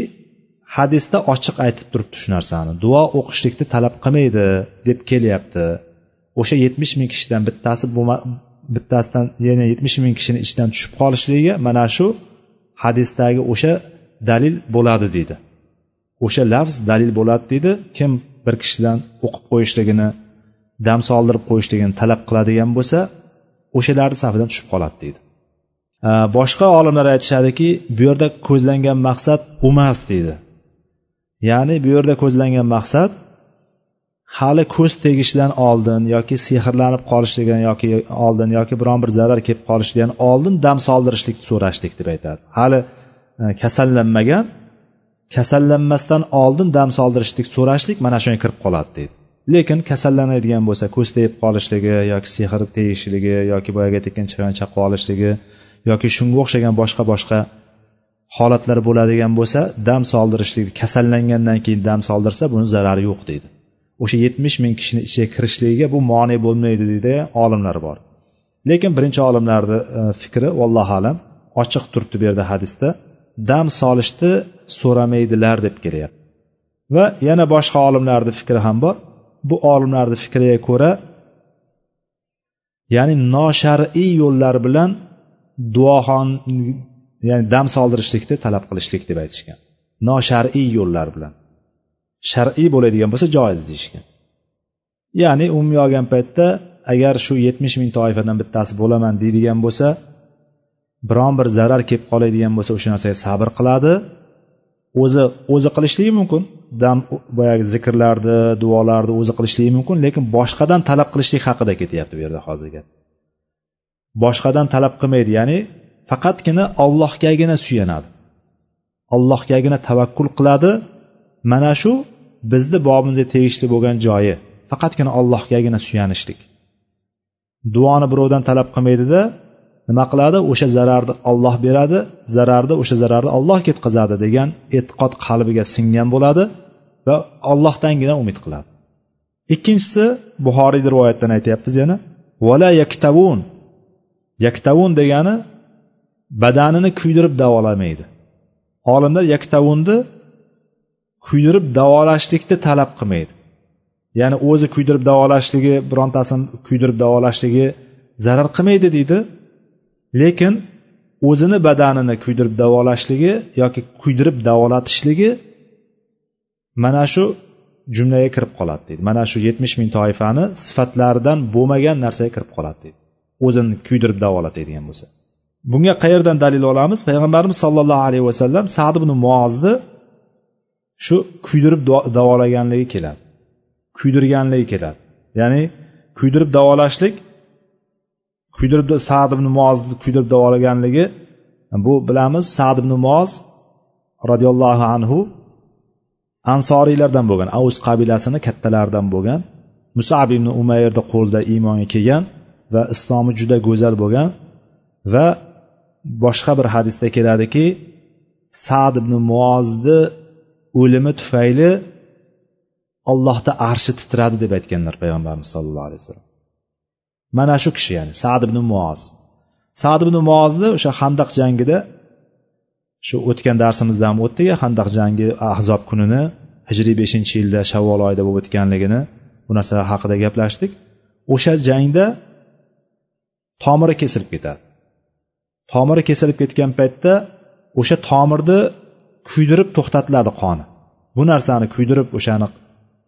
Speaker 2: hadisda ochiq aytib turibdi shu narsani. Duo o'qishlikni talab qilmaydi deb kelyapti. O'sha yetmish ming kishidan bittasi bittasidan yana yetmish ming kishini ichidan tushib qolishligiga mana shu hadisdagi o'sha dalil bo'ladi deydi. O'sha lafz dalil bo'ladi deydi kim bir kishidan o'qib qo'yishligini dam soldirib qo'yishligini talab qiladigan bo'lsa o'shalarni safidan tushib qoladi deydi boshqa olimlar aytishadiki bu yerda ko'zlangan maqsad emas deydi ya'ni bu yerda ko'zlangan maqsad hali ko'z tegishidan oldin yoki sehrlanib qolishligidan yoki oldin yoki biron bir zarar kelib qolishidan oldin dam soldirishlikni so'rashlik deb aytadi. Hali e, kasallanmagan kasallanmasdan oldin dam soldirishlik so'rashlik mana shunga kirib qoladi deydi. Lekin kasallanadigan bo'lsa ko'z tegib qolishligi yoki sehr tegishligi yoki boyagi aytgan chayon chaqib olishligi yoki shunga o'xshagan boshqa boshqa holatlar bo'ladigan bo'lsa dam soldirishlik kasallangandan keyin dam soldirsa buni zarari yo'q deydi. O'sha yetmish ming kishini ichiga kirishligiga bu mone bo'lmaydi deydi olimlar bor. Lekin birinchi olimlarni e, fikri vallohu alam ochiq turibdi bu yerda hadisda. Dam solishni so'ramaydilar deb kelyapti. Va yana boshqa olimlarni fikri ham bor. Bu olimlarni fikriga ko'ra ya'ni noshar'iy yo'llar bilan duoxon ya'ni dam soldirishlikni talab qilishlik deb aytishgan. Noshar'iy yo'llar bilan. Shar'iy bo'ladigan bo'lsa joiz deyishgan. Ya'ni umumiy olgan paytda agar shu yetmish ming toifadan bittasi bo'laman deydigan bo'lsa biron bir zarar kelib qoladigan bo'lsa o'sha narsaga sabr qiladi. O'zi o'zi qilishligi mumkin. Dam boyagi zikrlarni duolarni o'zi qilishligi mumkin lekin boshqadan talab qilishlik haqida ketyapti bu yerda hozirga boshqadan talab qilmaydi ya'ni faqatgina ollohgagina suyanadi. Ollohgagina tavakkul qiladi. Mana shu bizni bobimizga tegishli bo'lgan joyi faqatgina ollohgagina suyanishlik. Duoni birovdan talab qilmaydida nima qiladi? O'sha zararni olloh beradi zararni o'sha zararni olloh ketkazadi degan e'tiqod qalbiga singan bo'ladi va ollohdangina umid qiladi. Ikkinchisi buxoriyni rivoyatdan aytyapmiz yana vala yaktavun. Yaktavun degani badanini kuydirib davolamaydi. Olimlar yaktavunni kuydirib davolashlikni talab qilmaydi. Ya'ni o'zi kuydirib davolashligi birontasini kuydirib davolashligi zarar qilmaydi deydi. Lekin o'zini badanini kuydirib davolashligi yoki kuydirib davolatishligi mana shu jumlaga kirib qoladi deydi. Mana shu yetmish ming toifani sifatlaridan bo'lmagan narsaga kirib qoladi deydi. O'zini kuydirib davolatadigan bo'lsa. Bunga qayerdan dalil olamiz? Payg'ambarimiz sollallohu alayhi vasallam sad ibn muozni shu kuydirib davolaganligi keladi. Kuydirganligi keladi. Ya'ni kuydirib davolashlik kuydirib sad ibn muozni kuydirib davolaganligi bu bilamiz sad ibn muoz roziyallohu anhu ansoriylardan bo'lgan avus qabilasini kattalaridan bo'lgan musab ibn umayrni qo'lida iymonga kelgan va islomi juda go'zal bo'lgan va boshqa bir hadisda keladiki sad ibn muozni o'limi tufayli allohda arshi titradi deb aytganlar payg'ambarimiz sallallohu alayhi vasallam. Mana shu kishi ya'ni sad ibn muoz sad ibn muozni o'sha handaq jangida shu o'tgan darsimizda ham o'tdik handaq jangi ahzob kunini hijriy beshinchi yilda shavvol oyida bo'lib o'tganligini bu narsa haqida gaplashdik. O'sha jangda tomiri kesilib ketadi. Tomiri kesilib ketgan paytda o'sha tomirni kuydirib to'xtatiladi qoni. Bu narsani kuydirib o'shani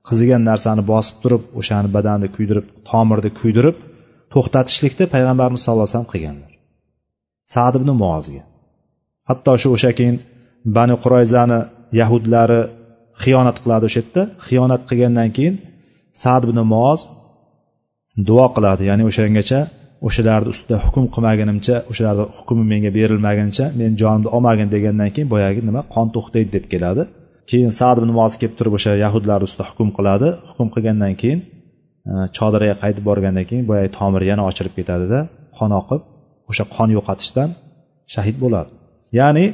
Speaker 2: qizigan narsani bosib turib o'shani badanni kuydirib tomirni kuydirib to'xtatishlikni payg'ambarimiz sallallohu alayhi vasallam qilganlar. Sad ibn muozga hatto shu o'sha keyin bani qurayzani yahudlari xiyonat qiladi o'sha yerda. Xiyonat qilgandan keyin sad ibn muoz duo qiladi. Ya'ni o'shangacha o'shalarni ustida hukm qilmagunimcha o'shalarni hukmi menga berilmagunicha men jonimni olmagin degandan keyin boyagi nima qon to'xtaydi deb keladi. Keyin sad ibn muoz kelib turib o'sha yahudlar ustida hukm qiladi. Hukm qilgandan keyin Э, chodiraga qaytib borgandan keyin boyagi tomiri yana ochilib ketadida qon oqib o'sha qon yo'qotishdan shahid bo'ladi. Ya'ni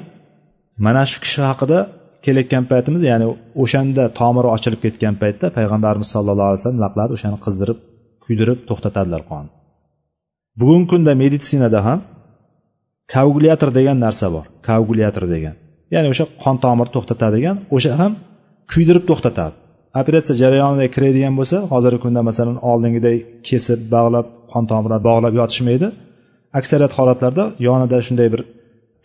Speaker 2: mana shu kishi haqida kelayotgan paytimiz ya'ni o'shanda tomiri ochilib ketgan paytda payg'ambarimiz sallallohu alayhi vasallam nima o'shani qizdirib kuydirib to'xtatadilar qonni bugungi kunda meditsinada ham koagulyator degan narsa bor koagulyator degan. Ya'ni o'sha qon tomirni to'xtatadigan o'sha ham kuydirib to'xtatadi. Operatsiya jarayonida kiradigan bo'lsa hozirgi kunda masalan oldingiday kesib bog'lab qon tomirlarni bog'lab yotishmaydi. Aksariyat holatlarda yonida shunday bir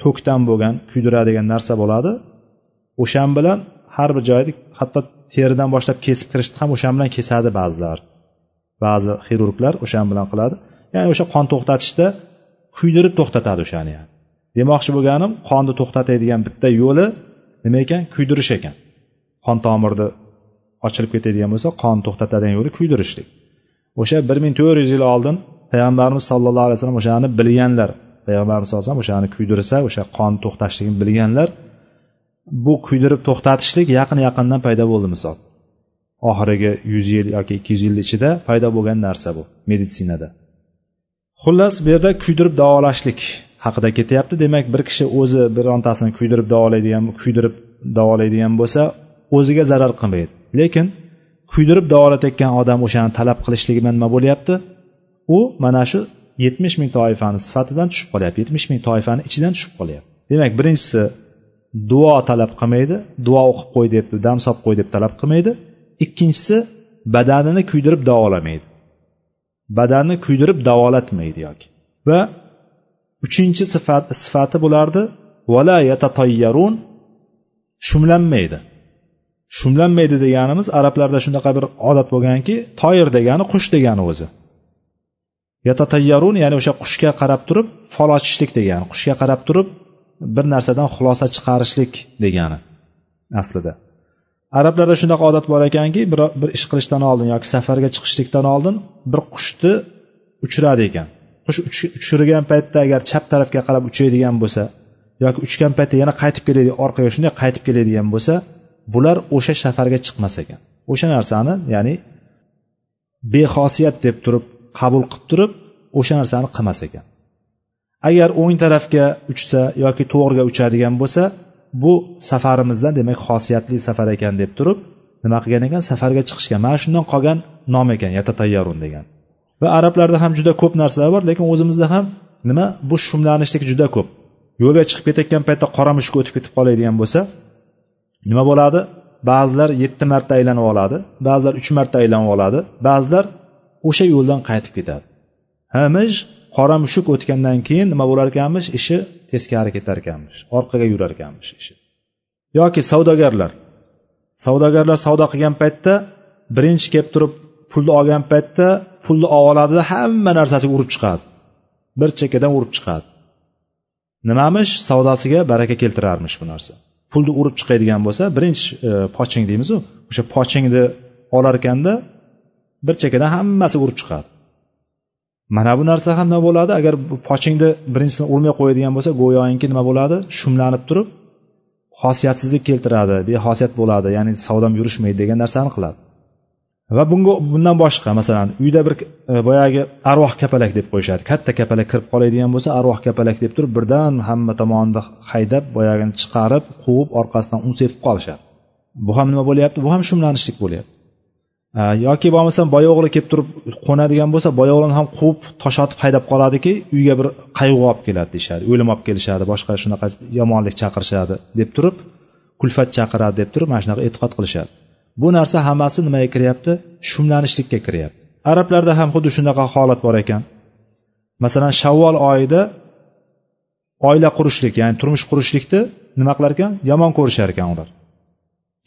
Speaker 2: tokdan bo'lgan kuydiradigan narsa bo'ladi. O'shan bilan har bir joyni hatto teridan boshlab kesib kirishni ham o'shan bilan kesadi ba'zilar. Ba'zi xirurglar o'shan bilan qiladi. Ya'ni o'sha qon to'xtatishda kuydirib to'xtatadi o'shani yani. Demoqchi bo'lganim qonni to'xtatadigan bitta yo'li nima ekan? Kuydirish ekan. Qon tomirni ochilib ketadigan bo'lsa qon to'xtatadigan yo'li kuydirishlik. O'sha bir ming to'rt yuz yil oldin payg'ambarimiz sallallohu alayhi vasallam o'shani bilganlar payg'ambarimiz sallallohu alayhi vasallam o'shani kuydirsa o'sha qon to'xtashligini bilganlar bu kuydirib to'xtatishlik yaqin yaqindan paydo bo'ldi misol. Oxirgi yuz yil yoki ikki yuz yil ichida paydo bo'lgan narsa bu meditsinada xullas bu yerda kuydirib davolashlik haqida ketyapti. Demak bir kishi o'zi birontasini kuydirib davolaydigan kuydirib davolaydigan bo'lsa o'ziga zarar qilmaydi. Lekin kuydirib davolatayotgan odam o'shani talab qilishligi bilan nima bo'lyapti. U mana shu yetmish ming toifani sifatidan tushib qolyapti yetmish ming toifani ichidan tushib qolyapti. Demak birinchisi duo talab qilmaydi duo o'qib qo'y deb dam solib qo'y deb talab qilmaydi. Ikkinchisi badanini kuydirib davolamaydi. Badanni kuydirib davolatmaydi yoki. Va uchinchi sifat sifati bo'lardi vala yatatayyarun shumlanmaydi. Shumlanmaydi deganimiz arablarda shunaqa bir odat bo'lganki toyir degani qush degani o'zi. Yatatayyarun ya'ni o'sha qushga qarab turib fol ochishlik degani qushga qarab turib bir narsadan xulosa chiqarishlik degani aslida. Arablarda shunaqa odat bor ekanki bir, bir ish qilishdan oldin yoki safarga chiqishlikdan oldin bir qushni uchiradi ekan. Qush uchirgan paytda agar chap tarafga qarab uchadigan bo'lsa yoki uchgan paytda yana qaytib keladi orqaga shunday qaytib keladigan bo'lsa bular o'sha safarga chiqmas ekan. O'sha narsani ya'ni bexosiyat deb turib qabul qilib turib o'sha narsani qilmas ekan. Agar o'ng tarafga uchsa yoki to'g'riga uchadigan bo'lsa bu safarimizdan demak xosiyatli safar ekan deb turib nima qilgan ekan? Safarga chiqishgan. Mana shundan qolgan nom ekan yatatayyarun degan. Va arablarda ham juda ko'p narsalar bor lekin o'zimizda ham nima? Bu shumlanishlik juda ko'p. Yo'lga chiqib ketayotgan paytda qora mushuk o'tib ketib qoladigan bo'lsa nima bo'ladi? Ba'zilar yetti marta aylanib oladi ba'zilar uch marta aylanib oladi ba'zilar o'sha yo'ldan qaytib ketadi. Hamish qora mushuk o'tgandan keyin nima bo'lar ekanmish? Ishi teskari ketar ekanmish orqaga yurar ekanmish ishi. Yoki savdogarlar. Savdogarlar savdo qilgan paytda birinchi kelib turib pulni olgan paytda pulni olib oladida hamma narsasiga urib chiqadi. Bir chekkadan urib chiqadi. Nimamish? Savdosiga baraka keltirarmish bu narsa. Pulni urib chiqadigan bo'lsa birinchi e, poching deymizu. O'sha pochingni olar ekanda bir chekkadan hammasi urib chiqadi. Mana bu narsa ham nima bo'ladi? Agar pochingni birinchisini urmay qo'yadigan bo'lsa go'yoki nima bo'ladi? Shumlanib turib xosiyatsizlik keltiradi bexosiyat bo'ladi ya'ni savdom yurishmaydi degan narsani qiladi. Va bunga bundan boshqa masalan uyda bir e, boyagi arvoh kapalak deb qo'yishadi. Katta kapalak kirib qoladigan bo'lsa arvoh kapalak deb turib birdan hamma tomonda haydab boyagini chiqarib quvib orqasidan un sepib qolishadi. Bu ham nima bo'lyapti? Bu ham shumlanishlik bo'lyapti. E, yoki bo'lmasam boya o'g'li kelib turib qo'nadigan bo'lsa boya o'g'lini ham quvib toshotib haydab qoladiki uyga bir qayg'u olib keladi deyishadi o'lim olib kelishadi boshqa shunaqa yomonlik chaqirishadi deb turib kulfat chaqiradi deb turib mana shunaqa e'tiqod qilishadi. Bu narsa hammasi nimaga kiryapti? Shumlanishlikka kiryapti. Arablarda ham xuddi shunaqa holat bor ekan. Masalan shavvol oyida oila qurishlik ya'ni turmush qurishlikni nima qilar ekan? Yomon ko'rishar ekan ular.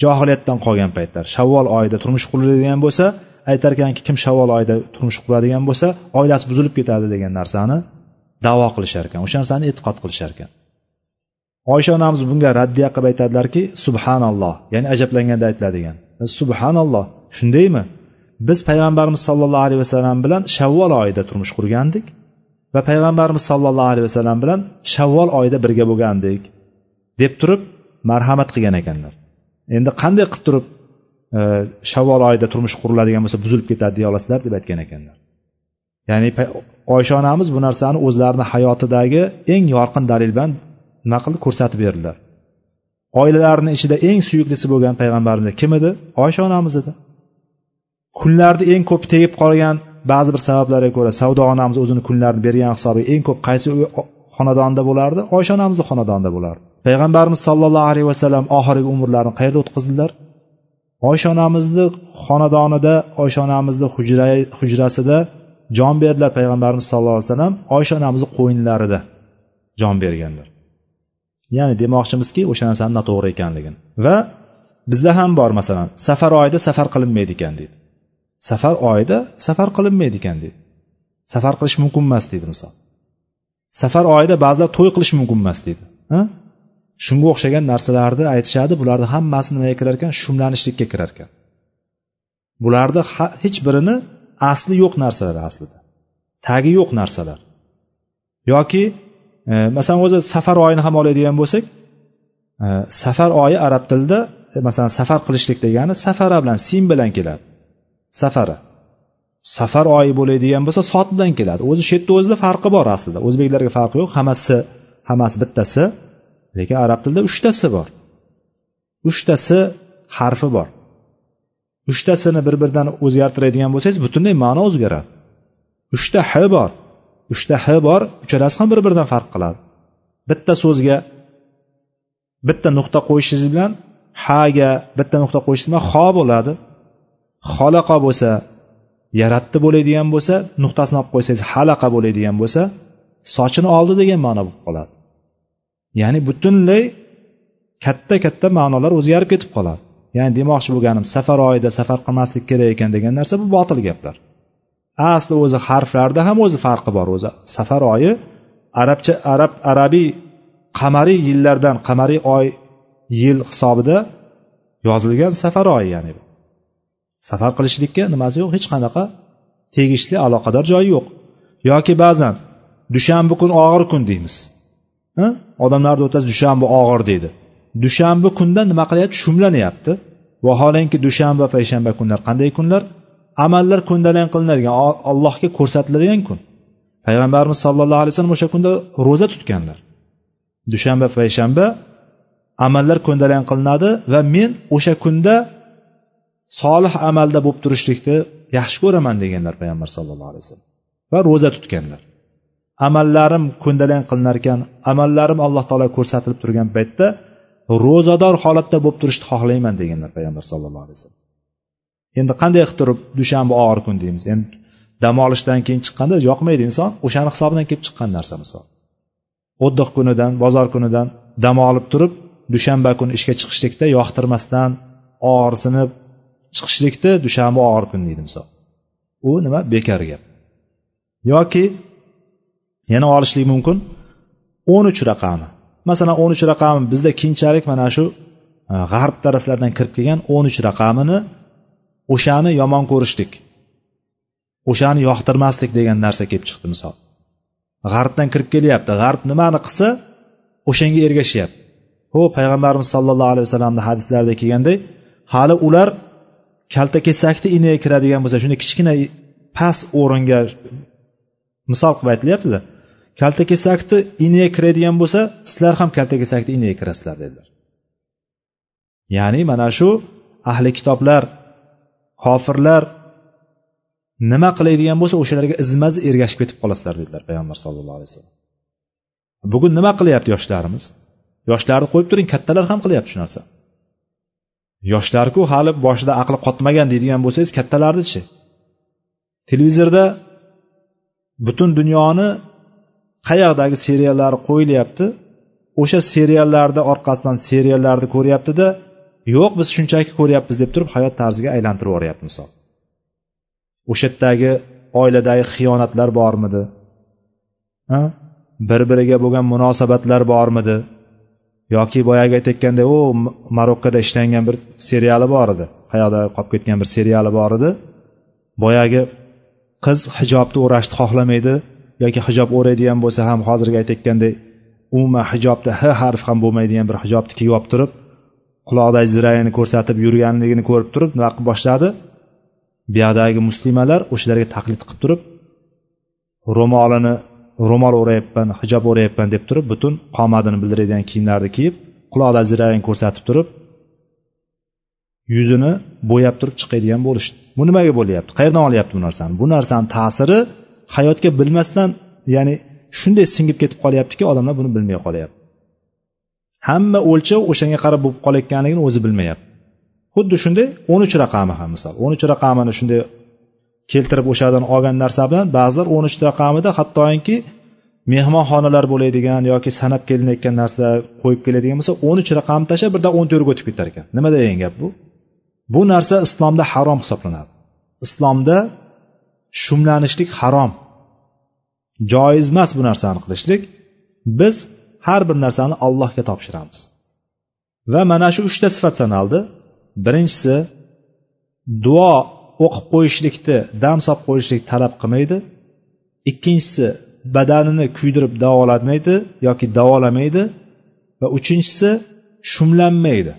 Speaker 2: Johiliyatdan qolgan paytlar. Shavvol oyida turmush quriladigan bo'lsa aytar ekanki kim shavvol oyida turmush quradigan bo'lsa oilasi buzilib ketadi degan narsani davo qilishar ekan. O'sha narsani e'tiqod qilishar ekan. Oysha onamiz bunga raddiya qilib aytadilarki subhanalloh ya'ni ajablanganda aytiladigan. E, subhanalloh shundaymi? Biz payg'ambarimiz sollallohu alayhi vasallam bilan shavvol oyida turmush qurgandik va payg'ambarimiz sollallohu alayhi vasallam bilan shavvol oyida birga bo'lgandik deb turib marhamat qilgan ekanlar. Endi qanday qilib turib e, shavvol oyida turmush quriladigan bo'lsa buzilib ketadi deya olasizlar deb aytgan ekanlar. Ya'ni oysha onamiz bu narsani o'zlarini hayotidagi eng yorqin dalil bilan nima qildi? Ko'rsatib berdilar. Oilalarini ichida eng suyuklisi bo'lgan payg'ambarimiz kim edi? Oysha onamiz edi. Kunlarni eng ko'p tegib qolgan ba'zi bir sabablarga ko'ra savdo onamiz o'zini kunlarini bergan hisobiga eng ko'p qaysi xonadonda bo'lardi? Oysha onamizni xonadonida bo'lardi. Payg'ambarimiz sollallohu alayhi vasallam oxirgi umrlarini qayerda o'tkazdilar? Oysha onamizni xonadonida oysha onamizni hujrasida jon berdilar payg'ambarimiz sallallohu alayhi vasallam. Oysha onamizni qo'yinlarida jon berganlar. Ya'ni demoqchimizki o'sha narsani noto'g'ri ekanligini. Va bizda ham bor masalan safar oyida safar qilinmaydi ekan deydi. Safar oyida safar qilinmaydi ekan deydi. Safar qilish mumkin emas deydi misol. Safar oyida ba'zilar to'y qilish mumkin emas deydi. Shunga o'xshagan narsalarni aytishadi bularni hammasi nimaga kirar ekan shumlanishlikka kirar ekan bularni hech birini asli yo'q narsalar aslida. Tagi yo'q narsalar. Yoki masalan o'zi safar oyini ham oladigan bo'lsak e, safar oyi arab tilida e, masalan safar qilishlik degani safara bilan sin bilan keladi. Safara safar oyi bo'ladigan bo'lsa sot bilan keladi. O'zi shu yerda o'zida farqi bor aslida. O'zbeklarga farqi yo'q hammasi hammasi bittasi lekin arab tilida uchtasi bor. Uchtasi harfi bor. Uchtasini bir biridan o'zgartiradigan bo'lsangiz butunlay ma'no o'zgaradi. Uchta h bor. Uchta h bor uchalasi ham bir biridan farq qiladi. Bitta so'zga bitta nuqta qo'yishingiz bilan haga bitta nuqta qo'yishingiz bilan ho bo'ladi. Xolaqa bo'lsa yaratdi bo'ladigan bo'lsa nuqtasini olib qo'ysangiz halaqa bo'ladigan bo'lsa sochini oldi degan ma'no bo'lib qoladi. Ya'ni butunlay katta katta ma'nolar o'zgarib ketib qoladi. Ya'ni demoqchi bo'lganim safar oyida safar qilmaslik kerak ekan degan narsa bu botil gaplar. Asli o'zi harflarda ham o'zi farqi bor. O'zi safar oyi arabcha arab arabiy qamariy yillardan qamariy oy yil hisobida yozilgan safar oyi ya'ni safar qilishlikka nimasi yo'q? Hech qanaqa tegishli aloqador joyi yo'q. Yoki ba'zan dushanba kun og'ir kun deymiz. Odamlarni o'rtasida dushanba og'ir deydi. Dushanba kunda nima qilyapti? Shumlanyapti. Vaholanki dushanba payshanba kunlar qanday kunlar? Amallar ko'ndalang qilinadigan allohga ko'rsatiladigan kun. Payg'ambarimiz sollallohu alayhi vasallam o'sha kunda ro'za tutganlar. Dushanba payshanba amallar ko'ndalang qilinadi va men o'sha kunda solih amalda bo'lib turishlikni yaxshi ko'raman deganlar payg'ambar sallallohu alayhi vasallam. Va ro'za tutganlar. Amallarim ko'ndalang qilinar ekan amallarim alloh taolo ko'rsatilib turgan paytda ro'zador holatda bo'lib turishni xohlayman deganlar payg'ambar sallallohu alayhi vasallam. Endi qanday qilib turib dushanba og'ir kun deymiz. Endi dam olishdan keyin chiqqanda yoqmaydi inson o'shani hisobidan kelib chiqqan narsa misol. O'ddiq kunidan bozor kunidan dam olib turib dushanba kuni ishga chiqishlikda yoqtirmasdan og'irsinib chiqishlikda dushanba og'ir kun deydi misol. U nima? Bekor gap. Yoki yana olishlik mumkin o'n uch raqami. Masalan o'n uch raqami bizda keyinchalik mana shu e, g'arb taraflardan kirib kelgan o'n uch raqamini o'shani yomon ko'rishlik o'shani yoqtirmaslik degan narsa kelib chiqdi misol. G'arbdan kirib kelyapti. G'arb nimani qilsa o'shanga ergashyapti. Ho payg'ambarimiz sollallohu alayhi vasallamni hadislarida kelganday hali ular kalta kesakni iniga kiradigan bo'lsa shunday kichkina past o'ringa misol qilib aytilyaptida kalta kesakni iniga kiradigan bo'lsa sizlar ham kalta kesakni iniga kirasizlar dedilar. Ya'ni mana shu ahli kitoblar kofirlar nima qiladigan bo'lsa o'shalarga izma iz ergashib ketib qolasizlar dedilar payg'ambar sallallohu alayhi vasallam. Bugun nima qilyapti yoshlarimiz? Yoshlarni qo'yib turing kattalar ham qilyapti shu narsa. Yoshlarku hali boshida aqli qotmagan deydigan bo'lsangiz kattalarnichi? Televizorda butun dunyoni qayoqdagi seriallari qo'yilyapti? O'sha seriallarni orqasidan seriallarni ko'ryaptida yo'q biz shunchaki ko'ryapmiz deb turib hayot tarziga aylantirib yuboryapti misol. O'sha yerdagi oiladagi xiyonatlar bormidi? Bir biriga bo'lgan munosabatlar bormidi? Yoki boyagi aytayotganday u marokkada ishlangan bir seriali bor edi. Qayoqda qolib ketgan bir seriali bor edi. Boyagi qiz hijobni o'rashni xohlamaydi yoki hijob o'raydigan bo'lsa ham hozirgi aytayotganday umuman hijobda h harf ham bo'lmaydigan bir hijobni kiyib olib turib quloqdagi zirayini ko'rsatib yurganligini ko'rib turib nima qilib boshladi? Buyoqdagi muslimalar o'shalarga taqlid qilib turib ro'molini ro'mol o'rayapman hijob o'rayapman deb turib butun qomatini bildiradigan kiyimlarni kiyib quloqda zirayini ko'rsatib turib yuzini bo'yab turib chiqadigan bo'lishdi bu nimaga bo'lyapti? Qayerdan olyapti bu narsani? Bu narsani ta'siri hayotga bilmasdan ya'ni shunday singib ketib qolyaptiki odamlar buni bilmay qolyapti. Hamma o'lchov o'shanga qarab bo'lib qolayotganligini o'zi bilmayapti. Xuddi shunday o'n uch raqami ham misol o'n uch raqamini shunday keltirib o'shadan olgan narsa bilan ba'zilar o'n uch raqamida hattoki mehmonxonalar bo'ladigan yoki sanab kelinayotgan narsalar qo'yib keladigan bo'lsa o'n uch raqamni tashlab birdan o'n to'rtga o'tib ketar ekan. Nima degan gap bu? Bu narsa islomda harom hisoblanadi. Islomda shumlanishlik harom. Joiz emas bu narsani qilishlik. Biz har bir narsani allohga topshiramiz. Va mana shu uchta sifat sanaldi birinchisi duo o'qib qo'yishlikni dam solib qo'yishlik talab qilmaydi. Ikkinchisi badanini kuydirib davolamaydi yoki davolamaydi. Va uchinchisi shumlanmaydi.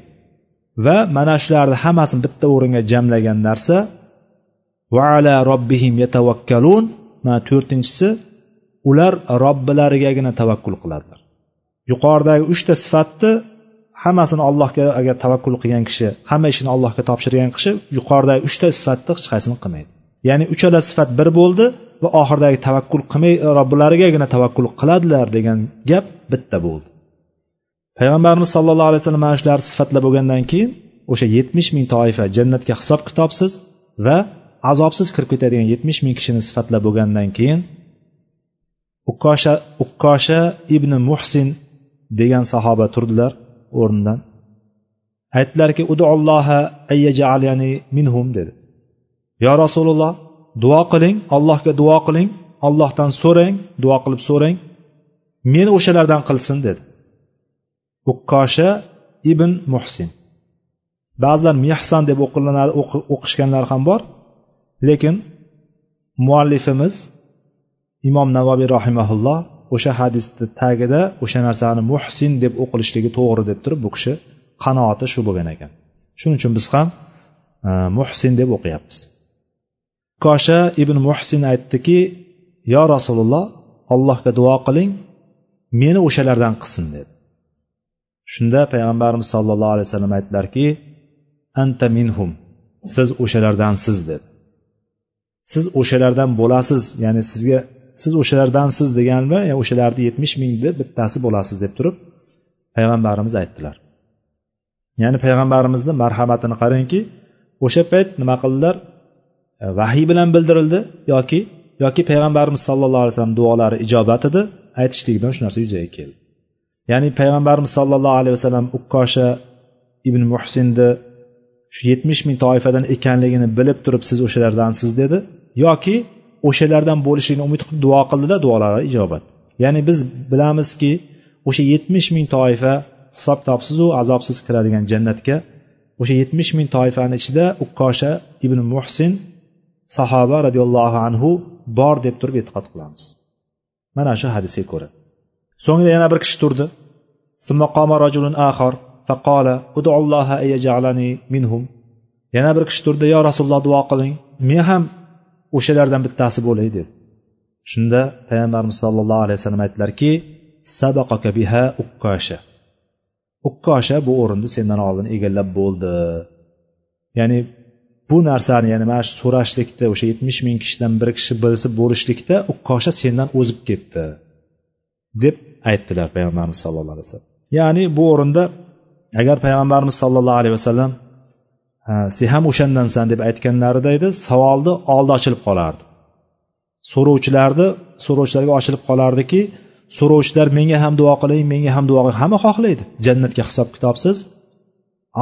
Speaker 2: Va mana shularni hammasini bitta o'ringa jamlagan narsa va ala robbihim yatavakkalun mana to'rtinchisi ular robbilarigagina tavakkul qiladilar. Yuqoridagi uchta sifatni hammasini allohga agar tavakkul qilgan kishi hamma ishini allohga topshirgan kishi yuqoridagi uchta sifatni hech qaysini qilmaydi. Ya'ni uchala sifat bir bo'ldi va oxiridagi tavakkul qilmay e, robbilarigagina tavakkul qiladilar degan gap bitta bo'ldi. Payg'ambarimiz sallallohu alayhi vasallam mana shularni sifatlar bo'lgandan keyin o'sha yetmish ming toifa jannatga hisob kitobsiz va azobsiz kirib ketadigan yetmish ming kishini sifatlab bo'lgandan keyin ukkosha ukkosha ibn muhsin degan sahoba turdilar o'rnidan. Aytdilarki udulloha ayyajalani minhum dedi. Yo rasululloh duo qiling allohga duo qiling allohdan so'rang duo qilib so'rang meni o'shalardan qilsin dedi. Ukkosha ibn muhsin. Ba'zilar mehson deb o'qilinadi o'qishganlar ham bor lekin muallifimiz imom navoiy rahimaulloh o'sha hadisni tagida o'sha narsani muhsin deb o'qilishligi to'g'ri deb turib bu kishi qanoati shu bo'lgan ekan. Shuning uchun biz ham e, muhsin deb o'qiyapmiz. Kosha ibn muhsin aytdiki yo rasululloh allohga duo qiling meni o'shalardan qilsin dedi. Shunda payg'ambarimiz sollallohu alayhi vasallam aytdilarki anta minhum siz o'shalardansiz dedi. Siz o'shalardan bo'lasiz ya'ni sizga siz o'shalardansiz deganmi o'shalarni yetmish mingni bittasi bo'lasiz deb turib payg'ambarimiz aytdilar. Ya'ni payg'ambarimizni marhamatini qarangki o'sha payt nima qildilar? Vahiy bilan bildirildi yoki yoki payg'ambarimiz sallallohu alayhi vasallam duolari ijobat edi aytishlik bilan shu narsa yuzaga keldi. Ya'ni payg'ambarimiz sollallohu alayhi vasallam ukkosha ibn muhsinni shu yetmish ming toifadan ekanligini bilib turib siz o'shalardansiz dedi yoki o'shalardan bo'lishligini umid qilib duo qildida duolari ijobat. Ya'ni biz bilamizki o'sha yetmish ming toifa hisob kitobsizu azobsiz kiradigan jannatga o'sha yetmish ming toifani ichida ukkosha ibn muhsin sahoba roziyallohu anhu bor deb turib e'tiqod qilamiz. Mana shu hadisga ko'ra. So'ngra yana bir kishi turdi. Yana bir kishi turdi yo rasululloh duo qiling. Men ham o'shalardan bittasi bo'lay dedi. Shunda payg'ambarimiz sollallohu alayhi vasallam aytdilarki sabaqaka biha ukkosha ukkosha bu o'rinni sendan oldin egallab bo'ldi. Ya'ni bu narsani ya'ni mana shu so'rashlikda o'sha yetmish ming kishidan bir kishi bilsa bo'lishlikda ukkosha sendan o'zib ketdi deb aytdilar payg'ambarimiz sallallohu alayhi vasallam. Ya'ni bu o'rinda agar payg'ambarimiz sollallohu alayhi vasallam sen ham o'shandansan deb aytganlarida edi savolni oldi ochilib qolardi. So'rovchilarni so'rovchilarga ochilib qolardiki so'rovchilar menga ham duo qiling menga ham duo qiling hamma xohlaydi. Jannatga hisob kitobsiz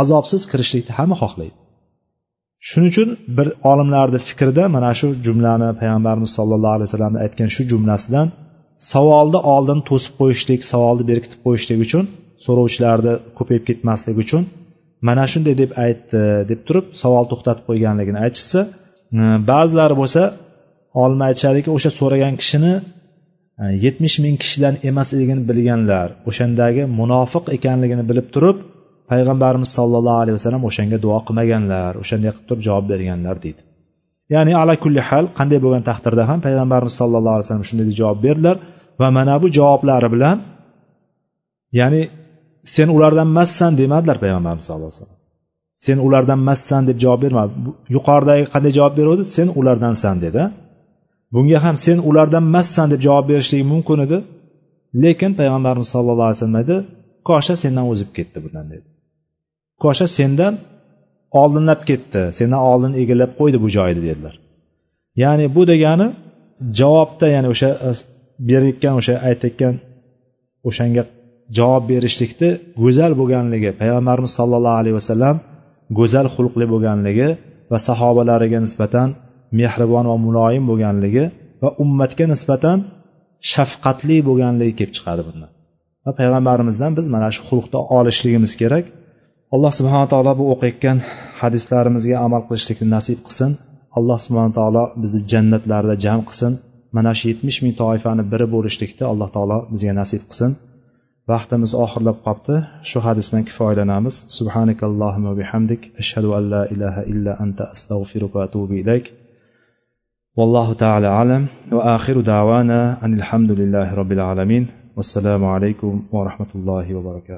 Speaker 2: azobsiz kirishlikni hamma xohlaydi. Shuning uchun bir olimlarni fikrida mana shu jumlani payg'ambarimiz sollallohu alayhi vasallamni aytgan shu jumlasidan savolni oldin to'sib qo'yishlik savolni berkitib qo'yishlik uchun so'rovchilarni ko'payib ketmasligi uchun mana shunday deb aytdi deb turib savol to'xtatib qo'yganligini aytishsa e, ba'zilari bo'lsa olimlar aytishadiki o'sha so'ragan kishini e, yetmish ming kishidan emasligini bilganlar o'shandagi munofiq ekanligini bilib turib payg'ambarimiz sollallohu alayhi vasallam o'shanga duo qilmaganlar o'shanday qilib turib javob berganlar deydi. Ya'ni ala kulli hal qanday bo'lgan taqdirda ham payg'ambarimiz sallallohu alayhi vasallam shunday deb javob berdilar va mana bu javoblari bilan ya'ni sen ulardan emassan demadilar payg'ambarimiz sallallohu alayhi vasallam. Sen ulardan emassan deb javob bermadi yuqoridagi qanday javob beruvdi? Sen ulardansan dedi. Bunga ham sen ulardan emassan deb javob berishligi mumkin edi. Lekin payg'ambarimiz sallallohu alayhi vasallam aytdi kosha sendan o'zib ketdi bundan dedi. Kosha sendan oldinlab ketdi sendan oldin egallab qo'ydi bu joyni dedilar. Ya'ni bu degani javobda ya'ni o'sha berayotgan o'sha aytayotgan o'shanga javob berishlikni go'zal bo'lganligi payg'ambarimiz sollallohu alayhi vasallam go'zal xulqli bo'lganligi va sahobalariga nisbatan mehribon va muloyim bo'lganligi va ummatga nisbatan shafqatli bo'lganligi kelib chiqadi bundan. Va payg'ambarimizdan biz mana shu xulqni olishligimiz kerak. Alloh subhana taolo bu o'qiyotgan hadislarimizga amal qilishlikni nasib qilsin. Alloh subhana taolo bizni jannatlarda jam qilsin. Mana shu yetmish ming toifani biri bo'lishlikni alloh taolo bizga nasib qilsin. Vaqtimiz oxirlab qolibdi shu hadis bilan kifoyalanamiz subhanakallohumma bihamdik ashhadu an la ilaha illa anta astag'firuka va atubu ilayk والله تعالى أعلم وآخر دعوانا أن الحمد لله رب العالمين والسلام عليكم ورحمة الله وبركاته